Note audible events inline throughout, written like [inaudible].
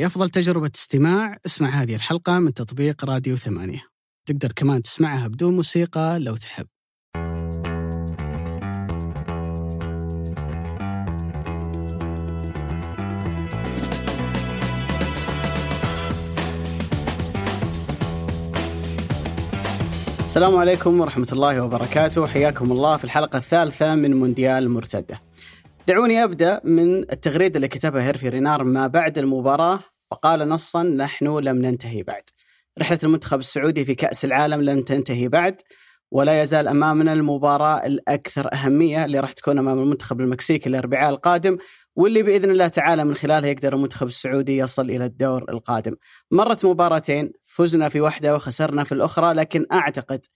لأفضل تجربة استماع. اسمع هذه الحلقة من تطبيق راديو ثمانية. تقدر كمان تسمعها بدون موسيقى لو تحب. السلام عليكم ورحمة الله وبركاته. حياكم الله في الحلقة الثالثة من مونديال مرتدة. دعوني أبدأ من التغريدة اللي كتبها هيرفي رينار ما بعد المباراة. وقال نصا نحن لم ننتهي بعد رحلة المنتخب السعودي في كأس العالم لم تنتهي بعد ولا يزال أمامنا المباراة الأكثر أهمية اللي راح تكون أمام المنتخب المكسيكي الأربعاء القادم واللي بإذن الله تعالى من خلالها يقدر المنتخب السعودي يصل إلى الدور القادم. مرت مباراتين فزنا في واحدة وخسرنا في الأخرى لكن أعتقد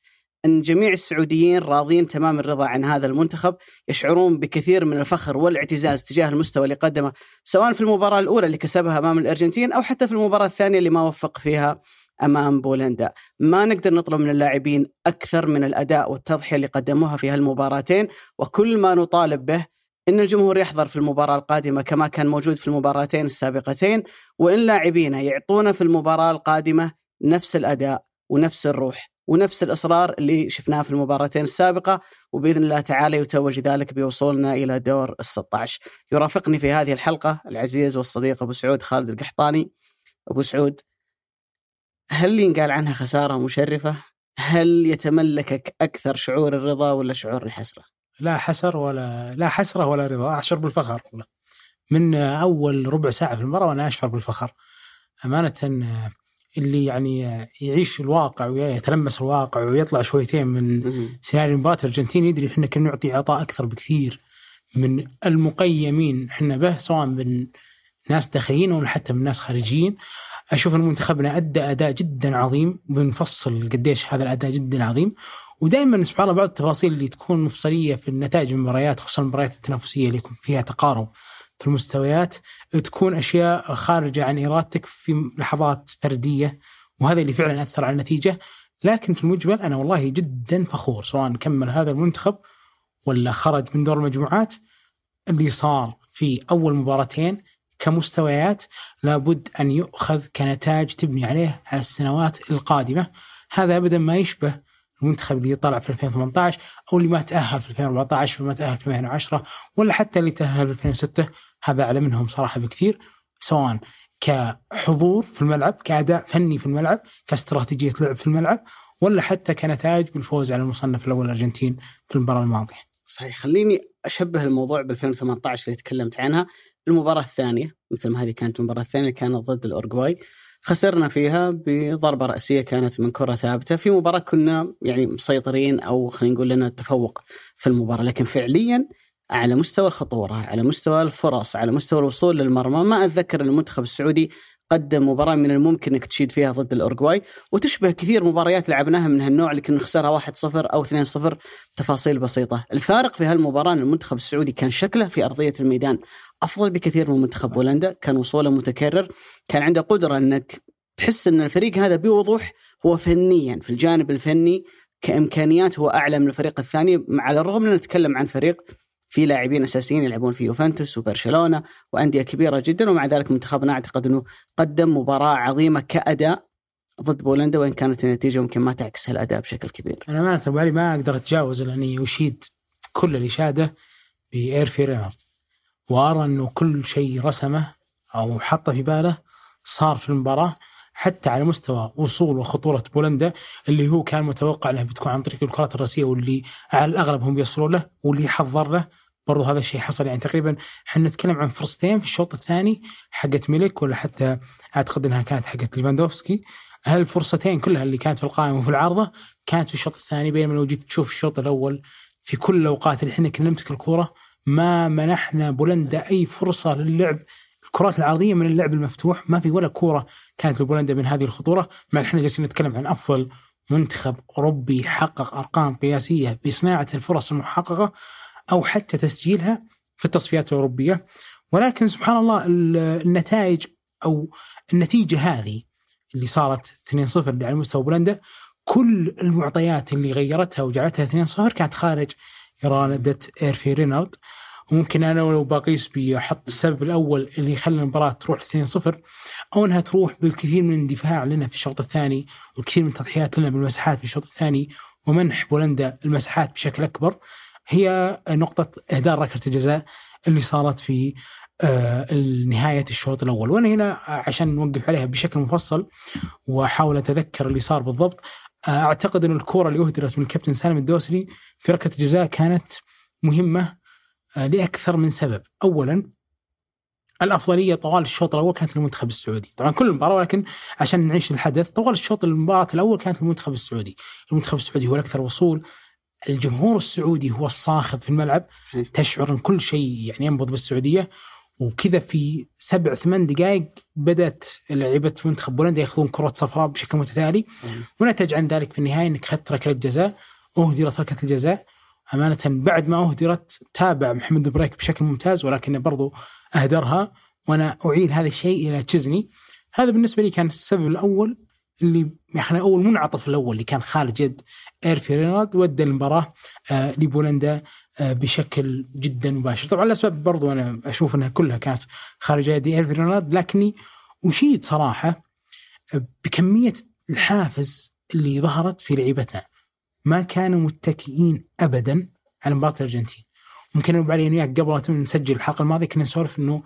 أن جميع السعوديين راضين تمام الرضا عن هذا المنتخب، يشعرون بكثير من الفخر والاعتزاز تجاه المستوى اللي قدمه سواء في المباراة الأولى اللي كسبها أمام الأرجنتين أو حتى في المباراة الثانية اللي ما وفق فيها أمام بولندا، ما نقدر نطلب من اللاعبين أكثر من الأداء والتضحية اللي قدموها في هالمباراتين، وكل ما نطالب به إن الجمهور يحضر في المباراة القادمة كما كان موجود في المباراتين السابقتين وإن لاعبينا يعطونا في المباراة القادمة نفس الأداء ونفس الروح. ونفس الإصرار اللي شفناه في المباراتين السابقة وبإذن الله تعالى يتوج ذلك بوصولنا إلى دور ال 16 يرافقني في هذه الحلقة العزيز والصديق أبو سعود خالد القحطاني أبو سعود هل ينقال عنها خسارة مشرفة؟ هل يتملكك أكثر شعور الرضا ولا شعور الحسرة؟ لا حسر ولا لا حسرة ولا رضا اشعر بالفخر من أول ربع ساعة في المباراة وأنا أشعر بالفخر أمانة اللي يعني يعيش الواقع ويتلمس الواقع ويطلع شويتين من سيناريو مباراه الارجنتين يدري إحنا كنا نعطي عطاء أكثر بكثير من المقيمين إحنا به سواء من ناس داخليين أو حتى من ناس خارجيين. أشوف إن منتخبنا أدى أداء جدا عظيم بنفصل قديش هذا الأداء جدا عظيم. ودائما سبحان الله بعض التفاصيل اللي تكون مفصلية في النتائج المباريات خصوصا المباريات التنافسية اللي يكون فيها تقارب. في المستويات تكون أشياء خارجة عن إرادتك في لحظات فردية وهذا اللي فعلا أثر على النتيجة. لكن في المجمل أنا والله جدا فخور سواء كمل هذا المنتخب ولا خرج من دور المجموعات. اللي صار في أول مباراتين كمستويات لابد أن يؤخذ كنتاج تبني عليه على السنوات القادمة. هذا ابدا ما يشبه المنتخب اللي طلع في 2018 أو اللي ما تأهل في 2014 وما تأهل في 2010 ولا حتى اللي تأهل في 2006 هذا أعلى منهم صراحة بكثير سواء كحضور في الملعب كأداء فني في الملعب كاستراتيجية لعب في الملعب ولا حتى كنتائج بالفوز على المصنف الأول الأرجنتين في المباراة الماضية. صحيح خليني أشبه الموضوع ب 2018 اللي تكلمت عنها. المباراة الثانية مثل ما هذه كانت المباراة الثانية كانت ضد الاورجواي خسرنا فيها بضربة رأسية كانت من كرة ثابتة. في مباراة كنا يعني مسيطرين أو خلينا نقول لنا التفوق في المباراة لكن فعليا على مستوى الخطورة على مستوى الفرص على مستوى الوصول للمرمى ما أتذكر أن المنتخب السعودي قدم مباراة من الممكن إنك تشيد فيها ضد الاورجواي وتشبه كثير مباريات لعبناها من هالنوع اللي كنا نخسرها 1-0 أو 2-0 تفاصيل بسيطة. الفارق في هالمباراة إن المنتخب السعودي كان شكله في أرضية الميدان أفضل بكثير من منتخب بولندا، كان وصوله متكرر، كان عنده قدرة إنك تحس إن الفريق هذا بوضوح هو فنيا في الجانب الفني كإمكانيات هو أعلى من الفريق الثاني على الرغم من نتكلم عن فريق في لاعبين أساسيين يلعبون في يوفنتوس وبرشلونة وأندية كبيرة جدا ومع ذلك منتخبنا أعتقد إنه قدم مباراة عظيمة كأداء ضد بولندا وإن كانت النتيجة ممكن ما تعكس هالأداء بشكل كبير. أنا امانه بالي ما أقدر أتجاوز لاني أشيد كل الاشاده بأيرفي رينارد وأرى إنه كل شيء رسمه أو حطه في باله صار في المباراة حتى على مستوى وصول وخطورة بولندا اللي هو كان متوقع انها بتكون عن طريق الكرات الرأسية واللي على الأغلب هم بيصلون له واللي حضر له برضو هذا الشيء حصل. يعني تقريبا إحنا نتكلم عن فرصتين في الشوط الثاني حقت ميليك ولا حتى أعتقد إنها كانت حقت ليفاندوفسكي. هالفرصتين كلها اللي كانت في القائمة وفي العارضة كانت في الشوط الثاني؟ بينما لو جيت تشوف الشوط الأول في كل الأوقات اللي إحنا نمسك الكوره ما منحنا بولندا أي فرصة للعب. الكرات العرضية من اللعب المفتوح ما في ولا كوره كانت لبولندا من هذه الخطورة. مع إحنا جالسين نتكلم عن أفضل منتخب أوروبي حقق أرقام قياسية بصناعة الفرص المحققة. أو حتى تسجيلها في التصفيات الأوروبية. ولكن سبحان الله النتائج أو النتيجة هذه اللي صارت 2-0 على مستوى بولندا كل المعطيات اللي غيرتها وجعلتها 2-0 كانت خارج إرادة إيرفي رينارد. وممكن أنا لو بقيس بحط السبب الأول اللي يخلي المباراة تروح 2-0 أو أنها تروح بالكثير من الاندفاع لنا في الشوط الثاني والكثير من التضحيات لنا بالمساحات في الشوط الثاني ومنح بولندا المساحات بشكل أكبر. هي نقطة اهدار ركلة الجزاء اللي صارت في آه، نهاية الشوط الأول. وأنا هنا عشان نوقف عليها بشكل مفصل وأحاول أتذكر اللي صار بالضبط آه، أعتقد أن الكرة اللي أهدرت من الكابتن سالم الدوسري في ركلة الجزاء كانت مهمة آه، لأكثر من سبب. أولا الأفضلية طوال الشوط الأول كانت للمنتخب السعودي، طبعا كل المباراه ولكن عشان نعيش الحدث طوال الشوط المباراة الأول كانت للمنتخب السعودي، المنتخب السعودي هو الأكثر وصول، الجمهور السعودي هو الصاخب في الملعب، تشعر إن كل شيء يعني ينبض بالسعودية. وكذا في سبع ثمان دقائق بدأت لعيبة منتخب بولندا يأخذون كرات صفراء بشكل متتالي. ونتج عن ذلك في النهاية إنك أخذت ركله جزاء أهدرت ركله الجزاء. أمانة بعد ما أهدرت تابع محمد بريك بشكل ممتاز ولكنه برضو أهدرها. وأنا أعيد هذا الشيء إلى تشيزني. هذا بالنسبة لي كان السبب الأول اللي يعني أول منعطف الأول اللي كان خارج يد ايرفي رينارد ودى المباراة آه لبولندا آه بشكل جدا مباشر. طبعا الأسباب برضو أنا أشوف إنها كلها كانت خارج يدي ايرفي رينارد لكني أشيد صراحة آه، بكمية الحافز اللي ظهرت في لعيبتنا. ما كانوا متكئين ابدا على مباراة الأرجنتين. ممكن نبقى علي وياك قبل ما نسجل الحلقة الماضية كنا نسولف إنه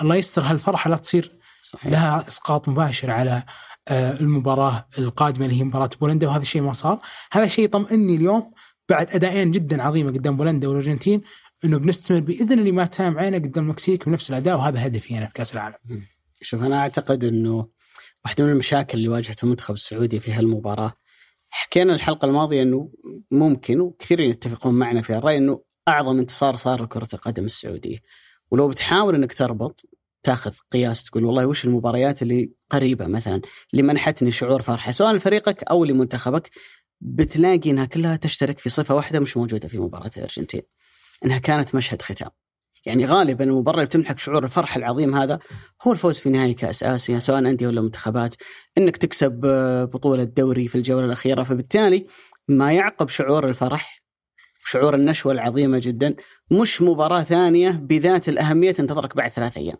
الله يستر هالفرحة لا تصير صحيح. لها إسقاط مباشر على المباراة القادمة اللي هي مباراة بولندا وهذا الشيء ما صار، هذا الشيء يطمئني اليوم بعد ادائين جدا عظيمة قدام بولندا والأرجنتين إنه بنستمر بإذن الله ما تنام عينه قدام المكسيك بنفس الأداء وهذا هدفي أنا في كأس العالم. شوف أنا أعتقد إنه واحدة من المشاكل اللي واجهت المنتخب السعودي في هالمباراة حكينا الحلقة الماضية إنه ممكن وكثيرين يتفقون معنا في الراي إنه أعظم انتصار صار لكرة القدم السعودية. ولو بتحاول إنك تربط تاخذ قياس تقول والله وش المباريات اللي قريبة مثلا اللي منحتني شعور فرحة سواء لفريقك أو لمنتخبك بتلاقي إنها كلها تشترك في صفة واحدة مش موجودة في مباراة الأرجنتين إنها كانت مشهد ختام. يعني غالبا المباراة اللي بتمنحك شعور الفرح العظيم هذا هو الفوز في نهائي كأس آسيا سواء أندية ولا منتخبات إنك تكسب بطولة دوري في الجولة الأخيرة فبالتالي ما يعقب شعور الفرح شعور النشوة العظيمة جدا مش مباراة ثانية بذات الأهمية تنتظرك بعد ثلاث أيام.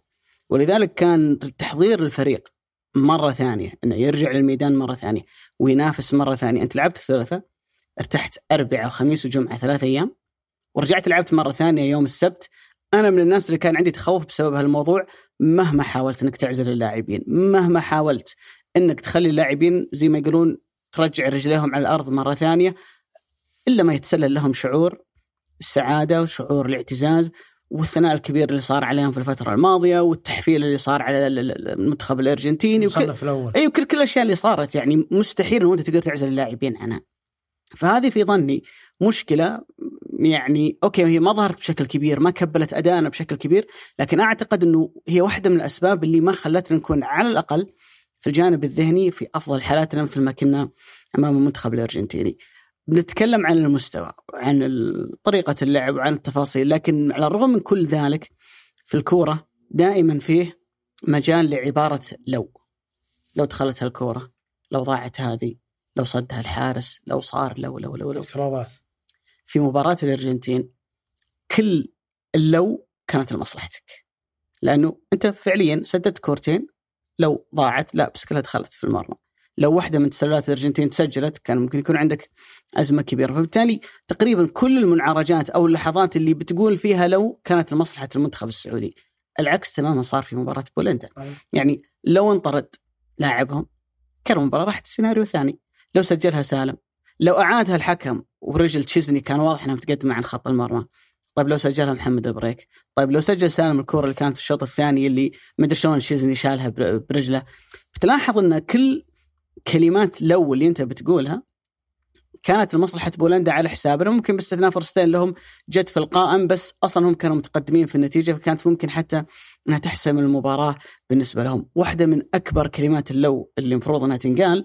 ولذلك كان تحضير الفريق مرة ثانية إنه يرجع للميدان مرة ثانية وينافس مرة ثانية. أنت لعبت الثلاثاء ارتحت اربعاء وخميس وجمعة ثلاث أيام ورجعت لعبت مرة ثانية يوم السبت. أنا من الناس اللي كان عندي تخوف بسبب هالموضوع مهما حاولت إنك تعزل اللاعبين مهما حاولت إنك تخلي اللاعبين زي ما يقولون ترجع رجليهم على الأرض مرة ثانية إلا ما يتسلل لهم شعور السعادة وشعور الاعتزاز. والثناء الكبير اللي صار عليهم في الفترة الماضية والتحفيل اللي صار على المنتخب الأرجنتيني وكل الأول اي وكل كل الأشياء اللي صارت يعني مستحيل إنه أنت تقدر تعزل اللاعبين عنها. فهذه في ظني مشكلة يعني أوكي هي ما ظهرت بشكل كبير ما كبلت أدائنا بشكل كبير لكن أعتقد إنه هي واحدة من الأسباب اللي ما خلتنا نكون على الأقل في الجانب الذهني في أفضل حالاتنا مثل ما كنا أمام المنتخب الأرجنتيني. بنتكلم عن المستوى عن طريقة اللعب وعن التفاصيل لكن على الرغم من كل ذلك في الكورة دائما فيه مجال لعبارة لو. لو دخلت الكورة لو ضاعت هذه لو صدها الحارس لو صار لو لو لو لو. في مباراة الأرجنتين كل اللو كانت لمصلحتك. لأنه أنت فعليا سددت كورتين لو ضاعت لا بس كلها دخلت في المرمى. لو واحدة من تسللات الأرجنتين تسجلت كان ممكن يكون عندك أزمة كبيرة. فبالتالي تقريبا كل المنعرجات أو اللحظات اللي بتقول فيها لو كانت لمصلحة المنتخب السعودي. العكس تماما صار في مباراة بولندا. يعني لو انطرد لاعبهم كان المباراة راحت السيناريو ثاني. لو سجلها سالم لو أعادها الحكم ورجل تشيزني كان واضح انها متقدمه عن خط المرمى. طيب لو سجلها محمد بريك طيب لو سجل سالم الكره اللي كانت في الشوط الثاني اللي ما أدري شلون تشيزني شالها برجله؟ بتلاحظ إن كل كلمات لو اللي انت بتقولها كانت لمصلحة بولندا على حسابنا. ممكن باستثناء فرصتين لهم جت في القائم بس أصلا هم كانوا متقدمين في النتيجة فكانت ممكن حتى إنها تحسم المباراة بالنسبة لهم. واحدة من أكبر كلمات اللو اللي المفروض إنها تنقال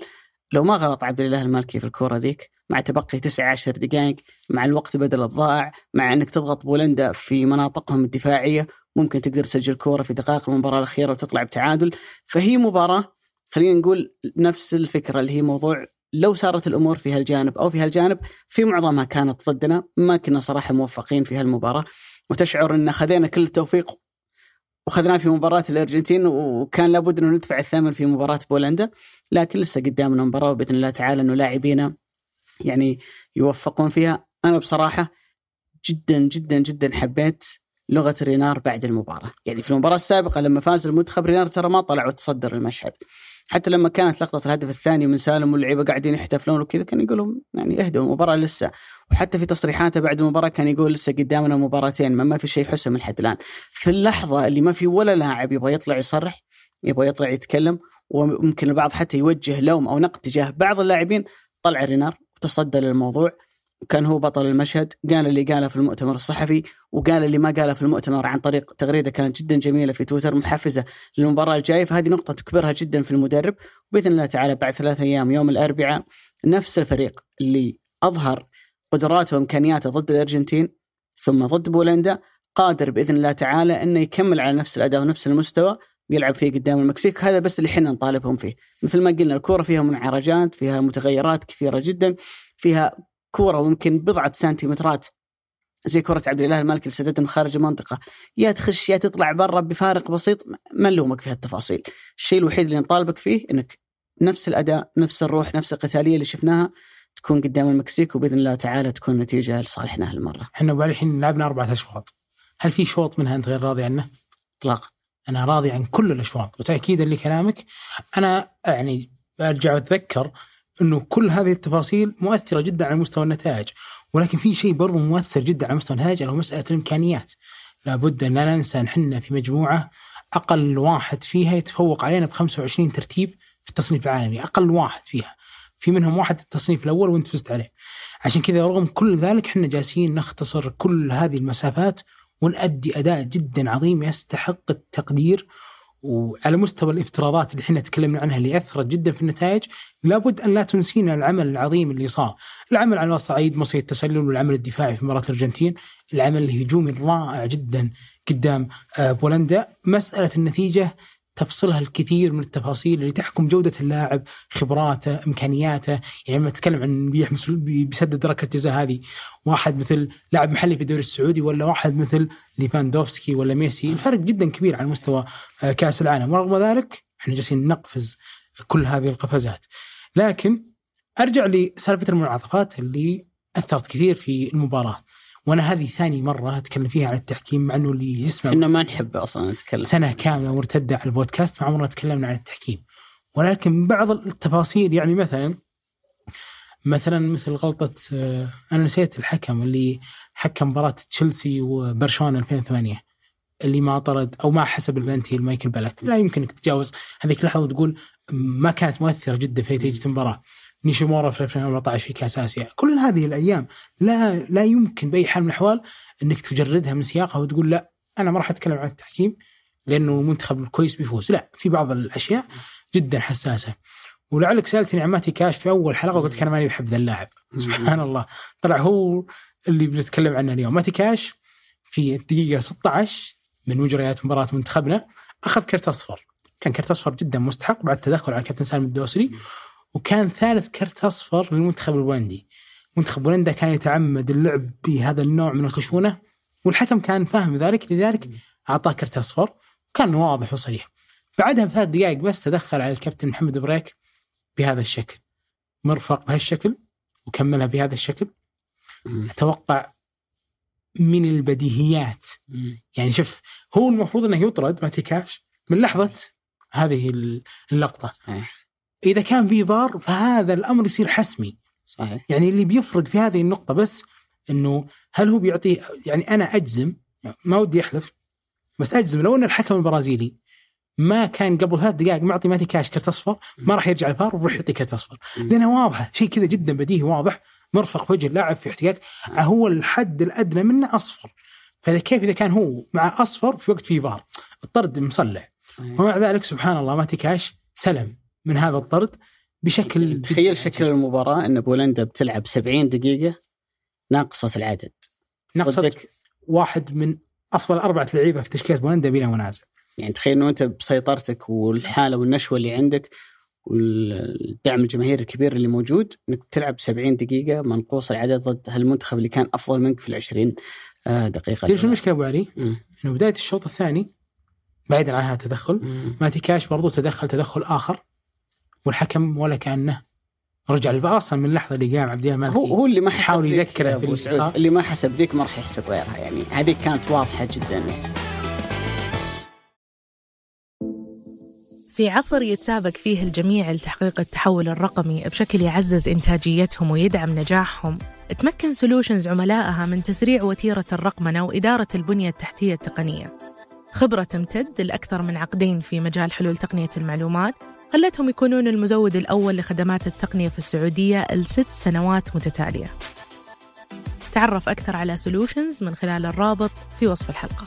لو ما غلط عبد الله المالكي في الكورة ذيك مع تبقي تسع عشر دقائق مع الوقت بدل الضائع مع إنك تضغط بولندا في مناطقهم الدفاعية ممكن تقدر تسجل كورة في دقائق المباراة الأخيرة وتطلع بتعادل. فهي مباراة خلينا نقول نفس الفكرة اللي هي موضوع لو سارت الأمور في هالجانب أو في هالجانب في معظمها كانت ضدنا ما كنا صراحة موفقين في هالمباراة. وتشعر إن خذينا كل التوفيق وخذناه في مباراة الأرجنتين وكان لابد أنه ندفع الثمن في مباراة بولندا. لكن لسه قدامنا مباراة وبإذن الله تعالى أنه لاعبينا يعني يوفقون فيها. أنا بصراحة جدا جدا جدا حبيت لغة رينار بعد المباراة. يعني في المباراة السابقة لما فاز المنتخب رينار ترى ما طلع وتصدر المشهد. حتى لما كانت لقطة الهدف الثاني من سالم واللعيبة قاعدين يحتفلون وكذا كان يقولوا يعني اهدوا المباراة لسه. وحتى في تصريحاته بعد المباراة كان يقول لسه قدامنا مباراتين ما, ما في شيء حسم لحد الآن. في اللحظة اللي ما في ولا لاعب يبغى يطلع يصرح يبغى يطلع يتكلم وممكن البعض حتى يوجه لوم أو نقد تجاه بعض اللاعبين طلع رينار وتصدى للموضوع. وكان هو بطل المشهد قال اللي قاله في المؤتمر الصحفي وقال اللي ما قاله في المؤتمر عن طريق تغريدة كانت جدا جميلة في تويتر محفزة للمباراة الجاية. فهذه نقطة تكبرها جدا في المدرب. باذن الله تعالى بعد ثلاث أيام يوم الأربعاء نفس الفريق اللي أظهر قدراته وإمكانياته ضد الأرجنتين ثم ضد بولندا قادر بإذن الله تعالى إنه يكمل على نفس الأداء ونفس المستوى ويلعب فيه قدام المكسيك. هذا بس اللي إحنا نطالبهم فيه. مثل ما قلنا الكورة فيها منعرجات فيها متغيرات كثيرة جدا فيها كورة ممكن بضعة سنتيمترات. زي كرة عبد الإله المالكي اللي سددها من خارج المنطقة. يا تخش يا تطلع برا بفارق بسيط ما نلومك في هالتفاصيل. الشيء الوحيد اللي نطالبك فيه إنك نفس الأداء نفس الروح نفس القتالية اللي شفناها تكون قدام المكسيك وبإذن الله تعالى تكون النتيجة لصالحنا هالمرة. إحنا الحين لعبنا أربعة أشواط. هل في شوط منها أنت غير راضي عنه؟ اطلاقا. أنا راضي عن كل الأشواط. وتاكيدا لكلامك أنا يعني أرجع أتذكر إنه كل هذه التفاصيل مؤثرة جدا على مستوى النتائج ولكن في شيء برضو مؤثر جدا على مستوى النتائج اللي هو مسألة الإمكانيات. لابد أن لا ننسى إن إحنا في مجموعة أقل واحد فيها يتفوق علينا ب 25 ترتيب في التصنيف العالمي أقل واحد فيها. في منهم واحد التصنيف الأول وأنت فزت عليه. عشان كذا رغم كل ذلك إحنا جالسين نختصر كل هذه المسافات ونأدي أداء جدا عظيم يستحق التقدير وعلى مستوى الافتراضات اللي إحنا تكلمنا عنها اللي أثرت جدا في النتائج لابد أن لا تنسينا العمل العظيم اللي صار، العمل على صعيد مصيد التسلل والعمل الدفاعي في مباراه الأرجنتين، العمل الهجومي الرائع جدا قدام آه، بولندا، مسألة النتيجة تفصلها الكثير من التفاصيل اللي تحكم جودة اللاعب، خبراته، إمكانياته، يعني لما تتكلم عن بيحمس بيسدد ركله جزاء هذه واحد مثل لاعب محلي في الدوري السعودي ولا واحد مثل ليفاندوفسكي ولا ميسي، الفرق جدا كبير على مستوى آه، كأس العالم، ورغم ذلك إحنا جالسين نقفز كل هذه القفزات. لكن أرجع لسالفة المنعطفات اللي أثرت كثير في المباراة. وأنا هذه ثاني مرة أتكلم فيها عن التحكيم مع إنه اللي يسمع إحنا ما نحب أصلا نتكلم. سنة كاملة مرتدة على البودكاست ما عمرنا تكلمنا عن التحكيم. ولكن بعض التفاصيل يعني مثلا مثلا مثل غلطة آه، أنا نسيت الحكم اللي حكم مباراة تشيلسي وبرشلونة 2008 اللي ما طرد أو ما حسب البلنتي لمايكل بالاك. لا يمكن انك تتجاوز. هذيك اللحظه وتقول ما كانت مؤثرة جدا في نتيجة المباراة. نيشيمورا في 2014 في كاس آسيا. كل هذه الأيام لا لا يمكن بأي حال من الأحوال إنك تجردها من سياقها وتقول لا أنا ما راح أتكلم عن التحكيم لأنه المنتخب الكويس بيفوز. لا في بعض الأشياء جدا حساسة. ولعلك سألتني عن ماتي كاش في أول حلقة وقلت أنا ماني محب ذا اللاعب. سبحان الله. طلع هو اللي بنتكلم عنه اليوم. ماتي كاش في الدقيقة 16 من مجريات مباراة منتخبنا أخذ كرت أصفر. كان كرت أصفر جدا مستحق بعد تدخل على كابتن سالم الدوسري. وكان ثالث كرت أصفر للمنتخب البولندي منتخب بولندا كان يتعمد اللعب بهذا النوع من الخشونة والحكم كان فاهم ذلك لذلك أعطاه كرت أصفر وكان واضح وصريح. بعدها بثلاث دقائق بس تدخل على الكابتن محمد بريك بهذا الشكل. مرفق بهالشكل وكملها بهذا الشكل. أتوقع من البديهيات. يعني شوف هو المفروض إنه يطرد ماتيكاش من لحظة هذه اللقطة. إذا كان في فار فهذا الأمر يصير حسمي. صحيح. يعني اللي بيفرق في هذه النقطة بس إنه هل هو بيعطي يعني أنا أجزم ما ودي أحلف بس أجزم لو إن الحكم البرازيلي ما كان قبل ثلاث دقائق معطي ماتي كاش كرت اصفر ما راح يرجع الفار ويروح يعطي كرت اصفر لانها واضحه شيء كذا جدا بديهي واضح مرفق في وجه اللاعب في احتكاك هو الحد الأدنى منه أصفر. فإذا كيف إذا كان هو مع أصفر في وقت فيه فار؟ الطرد مصلح. صحيح. ومع ذلك سبحان الله ماتي كاش سلم. من هذا الطرد بشكل تخيل شكل المباراة إن بولندا بتلعب 70 دقيقة ناقصة العدد. ناقصة واحد من أفضل أربعة لعيبة في تشكيلة بولندا بلا منازع. يعني تخيل إنه أنت بسيطرتك والحالة والنشوة اللي عندك والدعم الجماهيري الكبير اللي موجود إنك تلعب 70 دقيقة منقوص العدد ضد هالمنتخب اللي كان أفضل منك في ال 20 آه، دقيقة. إيش المشكلة أبو علي؟ إنه بداية الشوط الثاني بعيدا عن هذا التدخل. ماتي كاش برضو تدخل تدخل آخر. والحكم ولا كأنه رجع الفار أصلا من اللحظه اللي قام عبد الله المالكي هو هو اللي ما حسب يذكره باللي سعود. اللي ما حسب ذيك ما راح يحسب غيرها يعني هذه كانت واضحة جدا. في عصر يتسابق فيه الجميع لتحقيق التحول الرقمي بشكل يعزز إنتاجيتهم ويدعم نجاحهم تمكن سولوشنز عملائها من تسريع وتيرة الرقمنة وإدارة البنية التحتية التقنية خبرة تمتد لأكثر من عقدين في مجال حلول تقنية المعلومات خلتهم يكونون المزود الأول لخدمات التقنية في السعودية لست سنوات متتالية. تعرف أكثر على solutions من خلال الرابط في وصف الحلقة.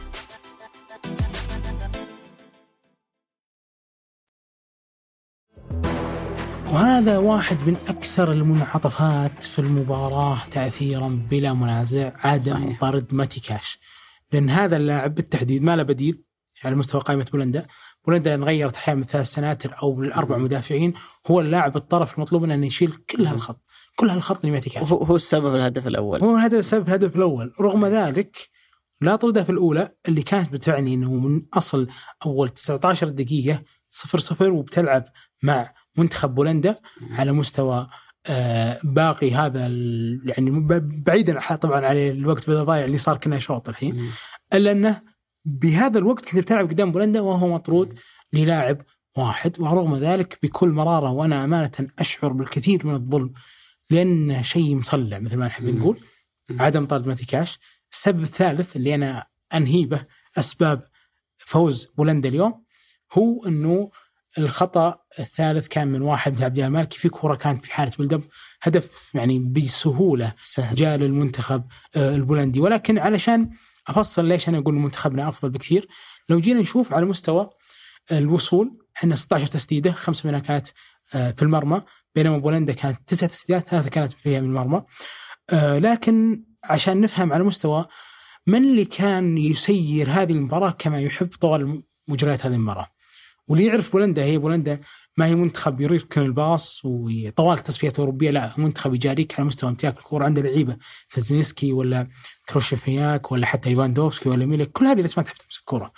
وهذا واحد من أكثر المنعطفات في المباراة تاثيرا بلا منازع عدم صحيح. طرد ماتي كاش. لأن هذا اللاعب بالتحديد ما له بديل على مستوى قائمة بولندا. بولندا إن غيرت أحيانا من ثلاث سناتر أو الأربع مدافعين هو اللاعب الطرف المطلوب منه إنه يشيل كل هالخط كل هالخط لماتي كاش هو هو السبب الهدف الأول. هو هذا السبب الهدف الأول. رغم ذلك لا طرده في الأولى اللي كانت بتعني إنه من أصل أول 19 دقيقة 0 0 وبتلعب مع منتخب بولندا على مستوى آه، باقي هذا يعني بعيدا طبعا عن الوقت ضايع اللي صار كنا شوط الحين. إلا إنه بهذا الوقت كنت بتلعب قدام بولندا وهو مطرود للاعب واحد ورغم ذلك بكل مرارة وأنا أمانة أشعر بالكثير من الظلم لأن شيء مصلع مثل ما نحب. نقول. عدم طرد ماتي كاش السبب الثالث اللي أنا انهي به أسباب فوز بولندا اليوم هو إنه الخطأ الثالث كان من واحد من عبد الله المالكي في كره كانت في حالة بلدب هدف يعني بسهولة سهل. جاء للمنتخب آه، البولندي. ولكن علشان أفصل ليش أنا أقول منتخبنا أفضل بكثير؟ لو جينا نشوف على مستوى الوصول إحنا 16 تسديدة خمس منها كانت آه، في المرمى بينما بولندا كانت تسع تسديدات ثلاثة كانت فيها من المرمى. آه، لكن عشان نفهم على مستوى من اللي كان يسير هذه المباراة كما يحب طوال مجريات هذه المباراة؟ واللي يعرف بولندا هي بولندا ما هي منتخب يركن الباص وطوال التصفيات الأوروبية لا منتخب يجاريك على مستوى امتلاك الكره عنده لعيبة فزنسكي ولا كريشوفياك ولا حتى ليفاندوفسكي ولا ميلك كل هذه الأسماء تحب تمسك الكره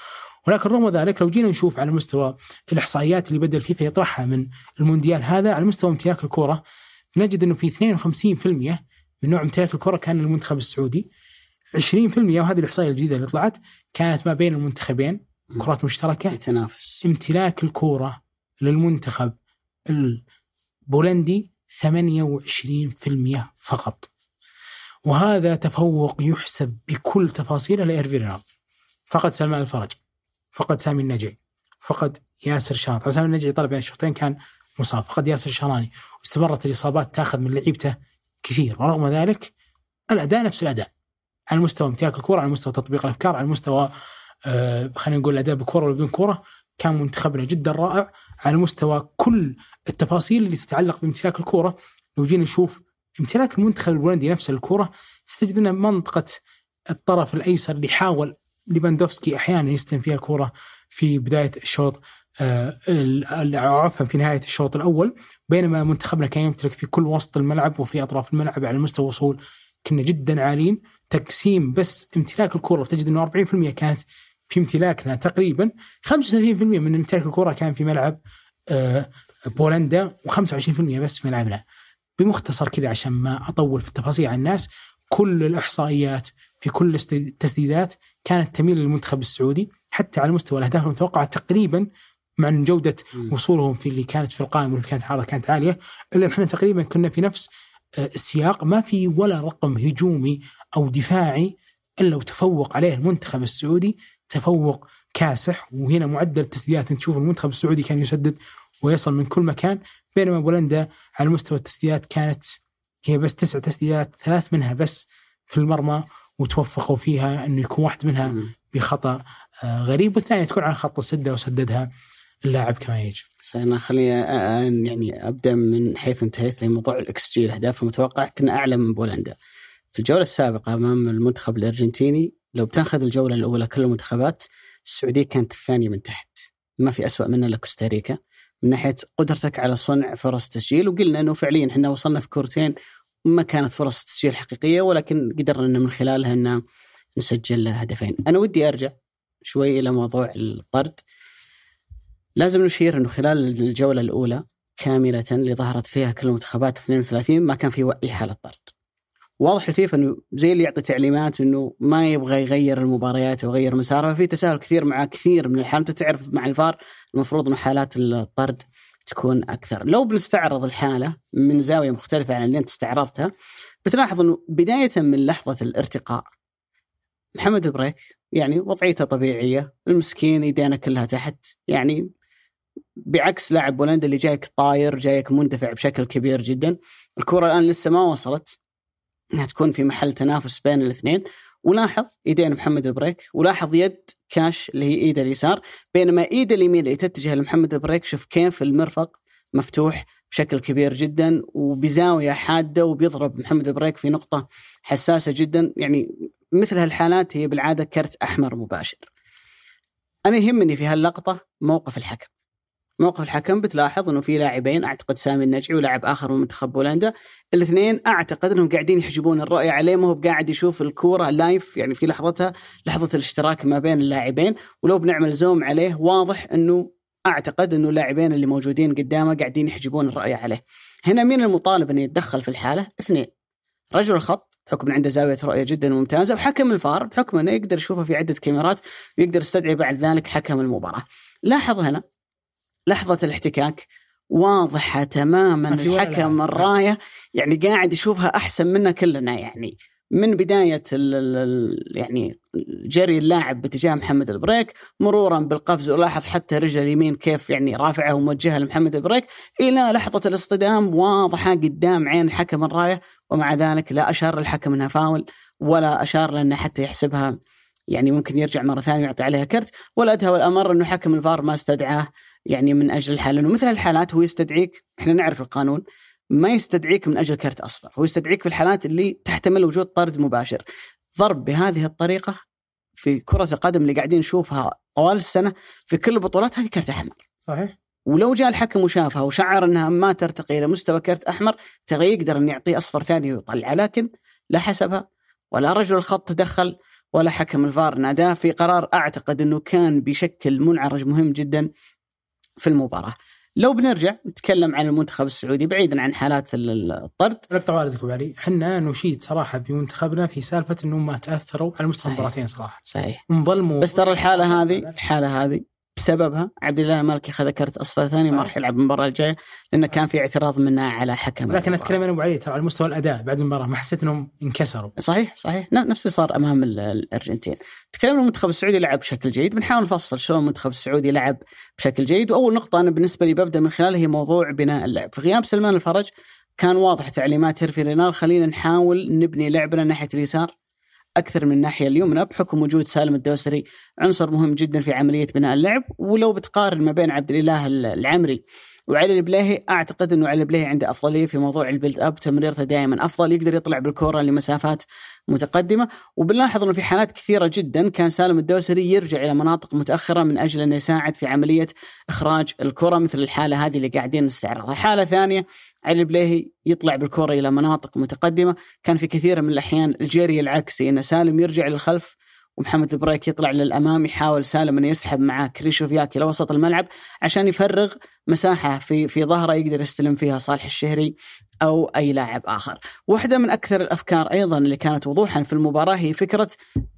ولكن رغم ذلك لو جينا نشوف على مستوى الإحصائيات اللي بدأ الفيفا يطرحها من المونديال هذا على مستوى امتلاك الكره نجد إنه في 52% من نوع امتلاك الكره كان للمنتخب السعودي. 20% وهذه الإحصائية الجديدة اللي طلعت كانت ما بين المنتخبين كرات مشتركة تنافس امتلاك الكورة للمنتخب البولندي 28% فقط. وهذا تفوق يحسب بكل تفاصيله لايرفي رينارد فقد سلمان الفرج فقد سامي النجعي فقد ياسر شراني. طبعا سامي النجعي طلع بين الشوطين كان مصاب. فقد ياسر الشراني واستمرت الإصابات تأخذ من لعيبته كثير. ورغم ذلك الأداء نفس الأداء. على مستوى امتلاك الكرة على مستوى تطبيق الأفكار على مستوى آه خلينا نقول الأداء بكرة ولا بدون كرة كان منتخبنا جدا رائع. على مستوى كل التفاصيل اللي تتعلق بامتلاك الكره لو جينا نشوف امتلاك المنتخب البولندي نفسه الكره ستجد أن منطقة الطرف الأيسر اللي حاول ليفاندوفسكي أحيانا يستلم فيها الكره في بداية الشوط آه، عفوا في نهاية الشوط الأول. بينما منتخبنا كان يمتلك في كل وسط الملعب وفي أطراف الملعب على مستوى وصول كنا جدا عاليين. تقسيم بس امتلاك الكره تجد أنه 40% كانت في امتلاكنا تقريبا 35% من امتلاك الكرة كان في ملعب آه، بولندا و25% بس في ملعبنا. بمختصر كذا عشان ما أطول في التفاصيل عن الناس كل الإحصائيات في كل التسديدات كانت تميل للمنتخب السعودي حتى على مستوى الأهداف المتوقعة تقريبا مع إن جودة. وصولهم في اللي كانت في القائمة واللي كانت عارضة كانت عالية. إلا إحنا تقريبا كنا في نفس آه، السياق. ما في ولا رقم هجومي أو دفاعي إلا وتفوق عليه المنتخب السعودي. تفوق كاسح وهنا معدل التسديدات أنت تشوف المنتخب السعودي كان يسدد ويصل من كل مكان بينما بولندا على مستوى التسديدات كانت هي بس تسع تسديدات ثلاث منها بس في المرمى وتوفقوا فيها إنه يكون واحد منها. بخطأ آه، غريب والثانية تكون على خط السده وسددها اللاعب كما يجب. أنا خليني أ- أ- يعني أبدأ من حيث انتهيت لموضوع الإكس جي الأهداف المتوقعه كنا أعلى من بولندا. في الجولة السابقة أمام المنتخب الأرجنتيني لو بتاخذ الجولة الأولى كل المنتخبات السعودية كانت الثانية من تحت. ما في أسوأ منها إلا كوستاريكا من ناحية قدرتك على صنع فرص تسجيل وقلنا إنه فعليا إحنا وصلنا في كورتين ما كانت فرص تسجيل حقيقية ولكن قدرنا ان من خلالها ان نسجل هدفين. أنا ودي أرجع شوي إلى موضوع الطرد. لازم نشير إنه خلال الجولة الأولى كاملة اللي ظهرت فيها كل المنتخبات 32 ما كان في اي حالة طرد. واضح الفيفا إنه زي اللي يعطي تعليمات إنه ما يبغى يغير المباريات ويغير مسارها ففي تساهل كثير مع كثير من الحالات تعرف مع الفار المفروض إنه حالات الطرد تكون أكثر. لو بنستعرض الحالة من زاوية مختلفة عن اللي أنت استعرضتها بتلاحظ إنه بداية من لحظة الارتقاء محمد البريك يعني وضعيته طبيعية. المسكين يدينه كلها تحت. يعني بعكس لاعب بولندا اللي جايك طاير جايك مندفع بشكل كبير جدا. الكرة الآن لسه ما وصلت. إنها تكون في محل تنافس بين الاثنين ولاحظ يدين محمد البريك ولاحظ يد كاش اللي هي إيده اليسار بينما ايده اليمين اللي تتجه لمحمد البريك شوف كيف المرفق مفتوح بشكل كبير جدا وبزاوية حادة وبيضرب محمد البريك في نقطة حساسة جدا يعني مثل هالحالات هي بالعادة كرت أحمر مباشر. أنا يهمني في هاللقطة موقف الحكم. موقف الحكم بتلاحظ إنه في لاعبين أعتقد سامي النجعي ولاعب آخر من منتخب بولندا الاثنين أعتقد إنهم قاعدين يحجبون الرؤية عليه ما هو قاعد يشوف الكورة لايف يعني في لحظتها لحظة الاشتراك ما بين اللاعبين ولو بنعمل زوم عليه واضح إنه أعتقد إنه اللاعبين اللي موجودين قدامه قاعدين يحجبون الرؤية عليه. هنا مين المطالب إنه يتدخل في الحالة؟ اثنين. رجل الخط بحكم عنده زاوية رؤية جدا ممتازة وحكم الفار بحكم إنه يقدر يشوفه في عدة كاميرات ويقدر يستدعي بعد ذلك حكم المباراة. لاحظ هنا لحظة الاحتكاك واضحة تماما الحكم الراية يعني قاعد يشوفها أحسن منا كلنا يعني من بداية ال ال يعني جري اللاعب باتجاه محمد البريك مرورا بالقفز ولاحظ حتى رجل اليمين كيف يعني رافعه وموجهه لمحمد البريك إلى لحظة الاصطدام واضحة قدام عين الحكم الراية ومع ذلك لا أشار الحكم إنها فاول ولا أشار لأنه حتى يحسبها يعني ممكن يرجع مرة ثانية ويعطي عليها كرت ولا أدهى والأمر أنه حكم الفار ما استدعاه. يعني من أجل الحالة. لأنه مثل الحالات هو يستدعيك إحنا نعرف القانون ما يستدعيك من أجل كرت أصفر. هو يستدعيك في الحالات اللي تحتمل وجود طرد مباشر. ضرب بهذه الطريقة في كرة القدم اللي قاعدين نشوفها طوال السنة في كل البطولات هذه كرت أحمر. صحيح. ولو جاء الحكم وشافها وشعر إنها ما ترتقي إلى مستوى كرت أحمر ترى يقدر إن يعطيه أصفر ثاني ويطلع. لكن لا حسبها ولا رجل الخط تدخل ولا حكم الفار ناداه في قرار أعتقد إنه كان بشكل منعرج مهم جدا. في المباراة. لو بنرجع نتكلم عن المنتخب السعودي بعيدا عن حالات الطرد. اقطع والدك علي إحنا نشيد صراحة بمنتخبنا في سالفة إنهم ما تأثروا على مستوى المباراتين صراحة. صحيح. انظلموا. بس ترى الحالة [laughs] هذه الحالة هذه بسببها عبد الله المالكي اخذ كرت أصفر ثاني ما راح يلعب المباراة الجاية لأنه كان في اعتراض منه على حكم لكن أتكلم أنا ابو علي ترى على مستوى الأداء بعد المباراة ما حسيت إنهم انكسروا. صحيح صحيح. نفس اللي صار أمام الأرجنتين. تكلمنا المنتخب السعودي لعب بشكل جيد. بنحاول نفصل شلون المنتخب السعودي لعب بشكل جيد. وأول نقطة أنا بالنسبة لي ببدأ من خلالها هي موضوع بناء اللعب. في غياب سلمان الفرج كان واضح تعليمات هيرفي رينار خلينا نحاول نبني لعبنا ناحية اليسار. أكثر من الناحيه اليمنى بحكم وجود سالم الدوسري عنصر مهم جدا في عملية بناء اللعب ولو بتقارن ما بين عبد الإله العمري وعلي البليهي أعتقد إنه علي البليهي عنده أفضلية في موضوع ال build up تمريرته دائما أفضل يقدر يطلع بالكورة لمسافات متقدمة. وبنلاحظ إنه في حالات كثيرة جدا كان سالم الدوسري يرجع إلى مناطق متأخرة من أجل انه يساعد في عملية إخراج الكرة مثل الحالة هذه اللي قاعدين نستعرضها، حالة ثانية علي البليهي يطلع بالكرة إلى مناطق متقدمة، كان في كثير من الأحيان الجري العكسي إن سالم يرجع للخلف ومحمد البريك يطلع للأمام يحاول سالم انه يسحب معاه كريشوفياك إلى وسط الملعب عشان يفرغ مساحة في في ظهره يقدر يستلم فيها صالح الشهري. أو أي لاعب آخر. واحدة من أكثر الأفكار أيضا اللي كانت وضوحا في المباراة هي فكرة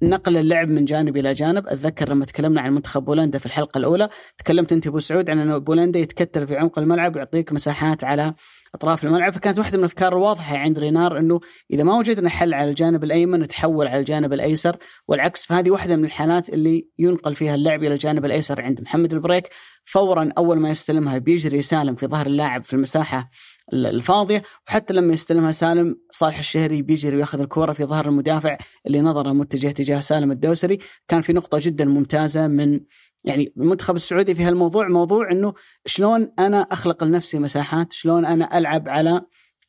نقل اللعب من جانب إلى جانب، أتذكر لما تكلمنا عن منتخب بولندا في الحلقة الأولى، تكلمت أنت أبو سعود عن أن بولندا يتكتل في عمق الملعب ويعطيك مساحات على أطراف الملعب. فكانت واحدة من الأفكار الواضحة عند رينار أنه إذا ما وجدنا حل على الجانب الأيمن نتحول على الجانب الأيسر. والعكس فهذه واحدة من الحالات اللي ينقل فيها اللعب إلى الجانب الأيسر عند محمد البريك. فورا أول ما يستلمها بيجري سالم في ظهر اللاعب في المساحة الفاضية. وحتى لما يستلمها سالم صالح الشهري بيجري وياخذ الكورة في ظهر المدافع اللي نظره متجه تجاه سالم الدوسري. كان في نقطة جدا ممتازة من يعني المنتخب السعودي في هالموضوع موضوع إنه شلون أنا أخلق لنفسي مساحات شلون أنا ألعب على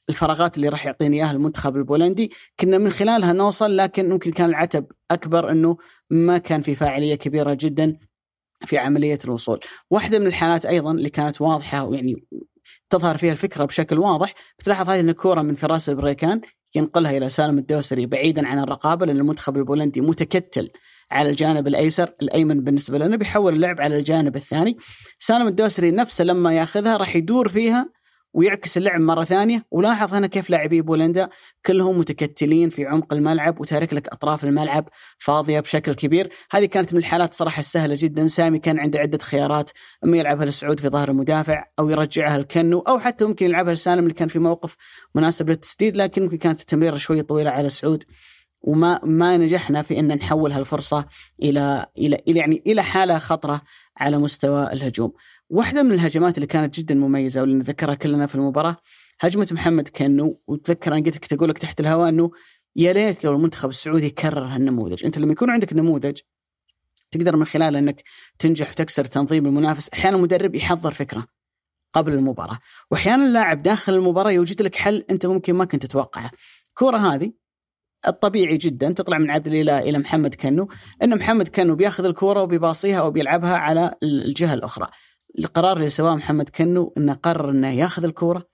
الفراغات اللي راح يعطيني إياها المنتخب البولندي. كنا من خلالها نوصل لكن ممكن كان العتب أكبر إنه ما كان في فاعلية كبيرة جدا في عملية الوصول. واحدة من الحالات أيضا اللي كانت واضحة ويعني تظهر فيها الفكرة بشكل واضح. بتلاحظ هذه الكورة من فراس البريكان ينقلها إلى سالم الدوسري بعيدا عن الرقابة لأن المنتخب البولندي متكتل على الجانب الأيسر الأيمن بالنسبة لنا بيحول اللعب على الجانب الثاني. سالم الدوسري نفسه لما يأخذها راح يدور فيها ويعكس اللعب مرة ثانية. ولاحظ هنا كيف لاعبي بولندا كلهم متكتلين في عمق الملعب وتارك لك أطراف الملعب فاضية بشكل كبير. هذه كانت من الحالات صراحة السهلة جدا. سامي كان عنده عدة خيارات. أما يلعبها لسعود في ظهر المدافع أو يرجعها لكنو أو حتى ممكن يلعبها لسالم اللي كان في موقف مناسب للتسديد لكن ممكن كانت التمريره شوي طويلة على سعود وما ما نجحنا في إن نحول هالفرصة إلى إلى إلى يعني إلى حالة خطرة على مستوى الهجوم. واحدة من الهجمات اللي كانت جدا مميزة واللي نذكرها كلنا في المباراة هجمة محمد كنو وتذكر أنا قلت أقول لك تحت الهواء أنه يا ريت لو المنتخب السعودي كرر هالنموذج، أنت لما يكون عندك نموذج تقدر من خلاله إنك تنجح وتكسر تنظيم المنافس، أحيانا المدرب يحضر فكرة قبل المباراة، واحيانا اللاعب داخل المباراة يوجد لك حل أنت ممكن ما كنت تتوقعه. الكوره هذه الطبيعي جدا تطلع من عبد الإله إلى محمد كنو إن محمد كنو بيأخذ الكوره وبيباصيها أو بيلعبها على الجهة الأخرى. القرار اللي سواه محمد كنو إنه قرر إنه ياخذ الكورة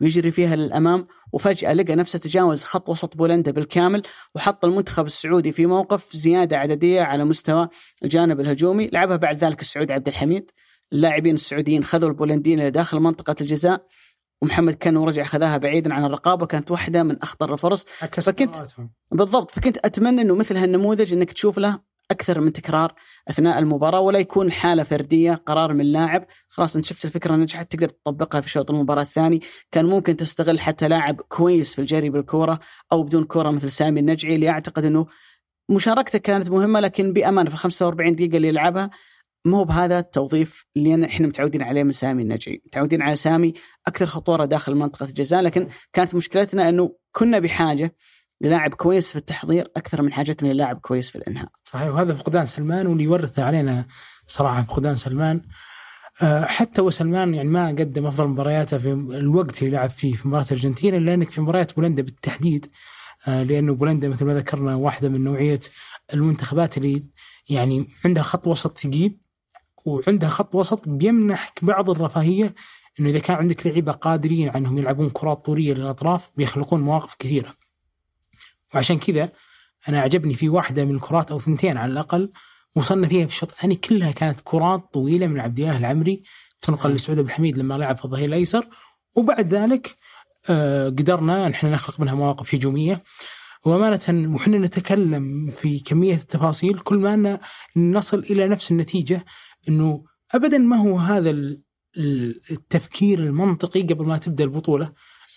ويجري فيها للأمام وفجأة لقى نفسه تجاوز خط وسط بولندا بالكامل وحط المنتخب السعودي في موقف زيادة عددية على مستوى الجانب الهجومي، لعبها بعد ذلك السعود عبد الحميد. اللاعبين السعوديين خذوا البولنديين إلى داخل منطقة الجزاء ومحمد كانو رجع خذاها بعيدا عن الرقابه كانت واحدة من أخطر الفرص. فكنت بالضبط فكنت أتمنى إنه مثل هالنموذج إنك تشوف له أكثر من تكرار أثناء المباراة ولا يكون حالة فردية قرار من لاعب. خلاص انت شفت الفكرة نجحت تقدر تطبقها في شوط المباراة الثاني. كان ممكن تستغل حتى لاعب كويس في الجري بالكوره أو بدون كوره مثل سامي النجعي اللي أعتقد إنه مشاركته كانت مهمة لكن بأمانة في 45 دقيقة اللي يلعبها مو بهذا التوظيف اللي إحنا متعودين عليه من سامي النجعي، متعودين على سامي أكثر خطورة داخل منطقة الجزاء لكن كانت مشكلتنا إنه كنا بحاجة للاعب كويس في التحضير أكثر من حاجتنا للاعب كويس في الإنهاء. صحيح وهذا فقدان سلمان واللي يورثه علينا صراحة فقدان سلمان آه، حتى وسلمان يعني ما قدم أفضل مبارياته في الوقت اللي لعب فيه في مباراة الأرجنتين إلا أنك في مباريات بولندا بالتحديد آه، لأنه بولندا مثل ما ذكرنا واحدة من نوعية المنتخبات اللي يعني عندها خط وسط ثقيل وعندها خط وسط بيمنحك بعض الرفاهية إنه إذا كان عندك لعيبة قادرين عنهم يلعبون كرات طولية للأطراف بيخلقون مواقف كثيرة. وعشان كذا أنا عجبني في واحدة من الكرات أو ثنتين على الأقل وصلنا فيها في الشوط الثاني كلها كانت كرات طويلة من عبد الله العمري تنقل لسعود بن الحميد لما لعب في الظهير الأيسر. وبعد ذلك آه قدرنا نحن نخلق منها مواقف هجومية. وأمانة وحنا نتكلم في كمية التفاصيل كل ما نصل إلى نفس النتيجة أنه أبدا ما هو هذا التفكير المنطقي قبل ما تبدأ البطولة.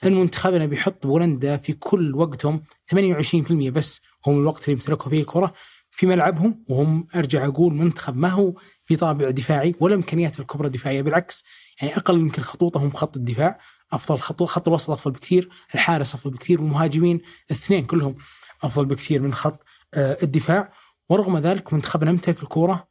ان منتخبنا بيحط بولندا في كل وقتهم 28% بس. هم الوقت اللي يمتلكوا فيه الكرة في ملعبهم وهم أرجع أقول منتخب ما هو في طابع دفاعي ولا إمكانيات الكبرى الدفاعية بالعكس. يعني أقل يمكن خطوطهم خط الدفاع أفضل خط خط الوسط أفضل بكثير الحارس أفضل بكثير والمهاجمين الاثنين كلهم أفضل بكثير من خط آه، الدفاع. ورغم ذلك منتخبنا يمتلك الكوره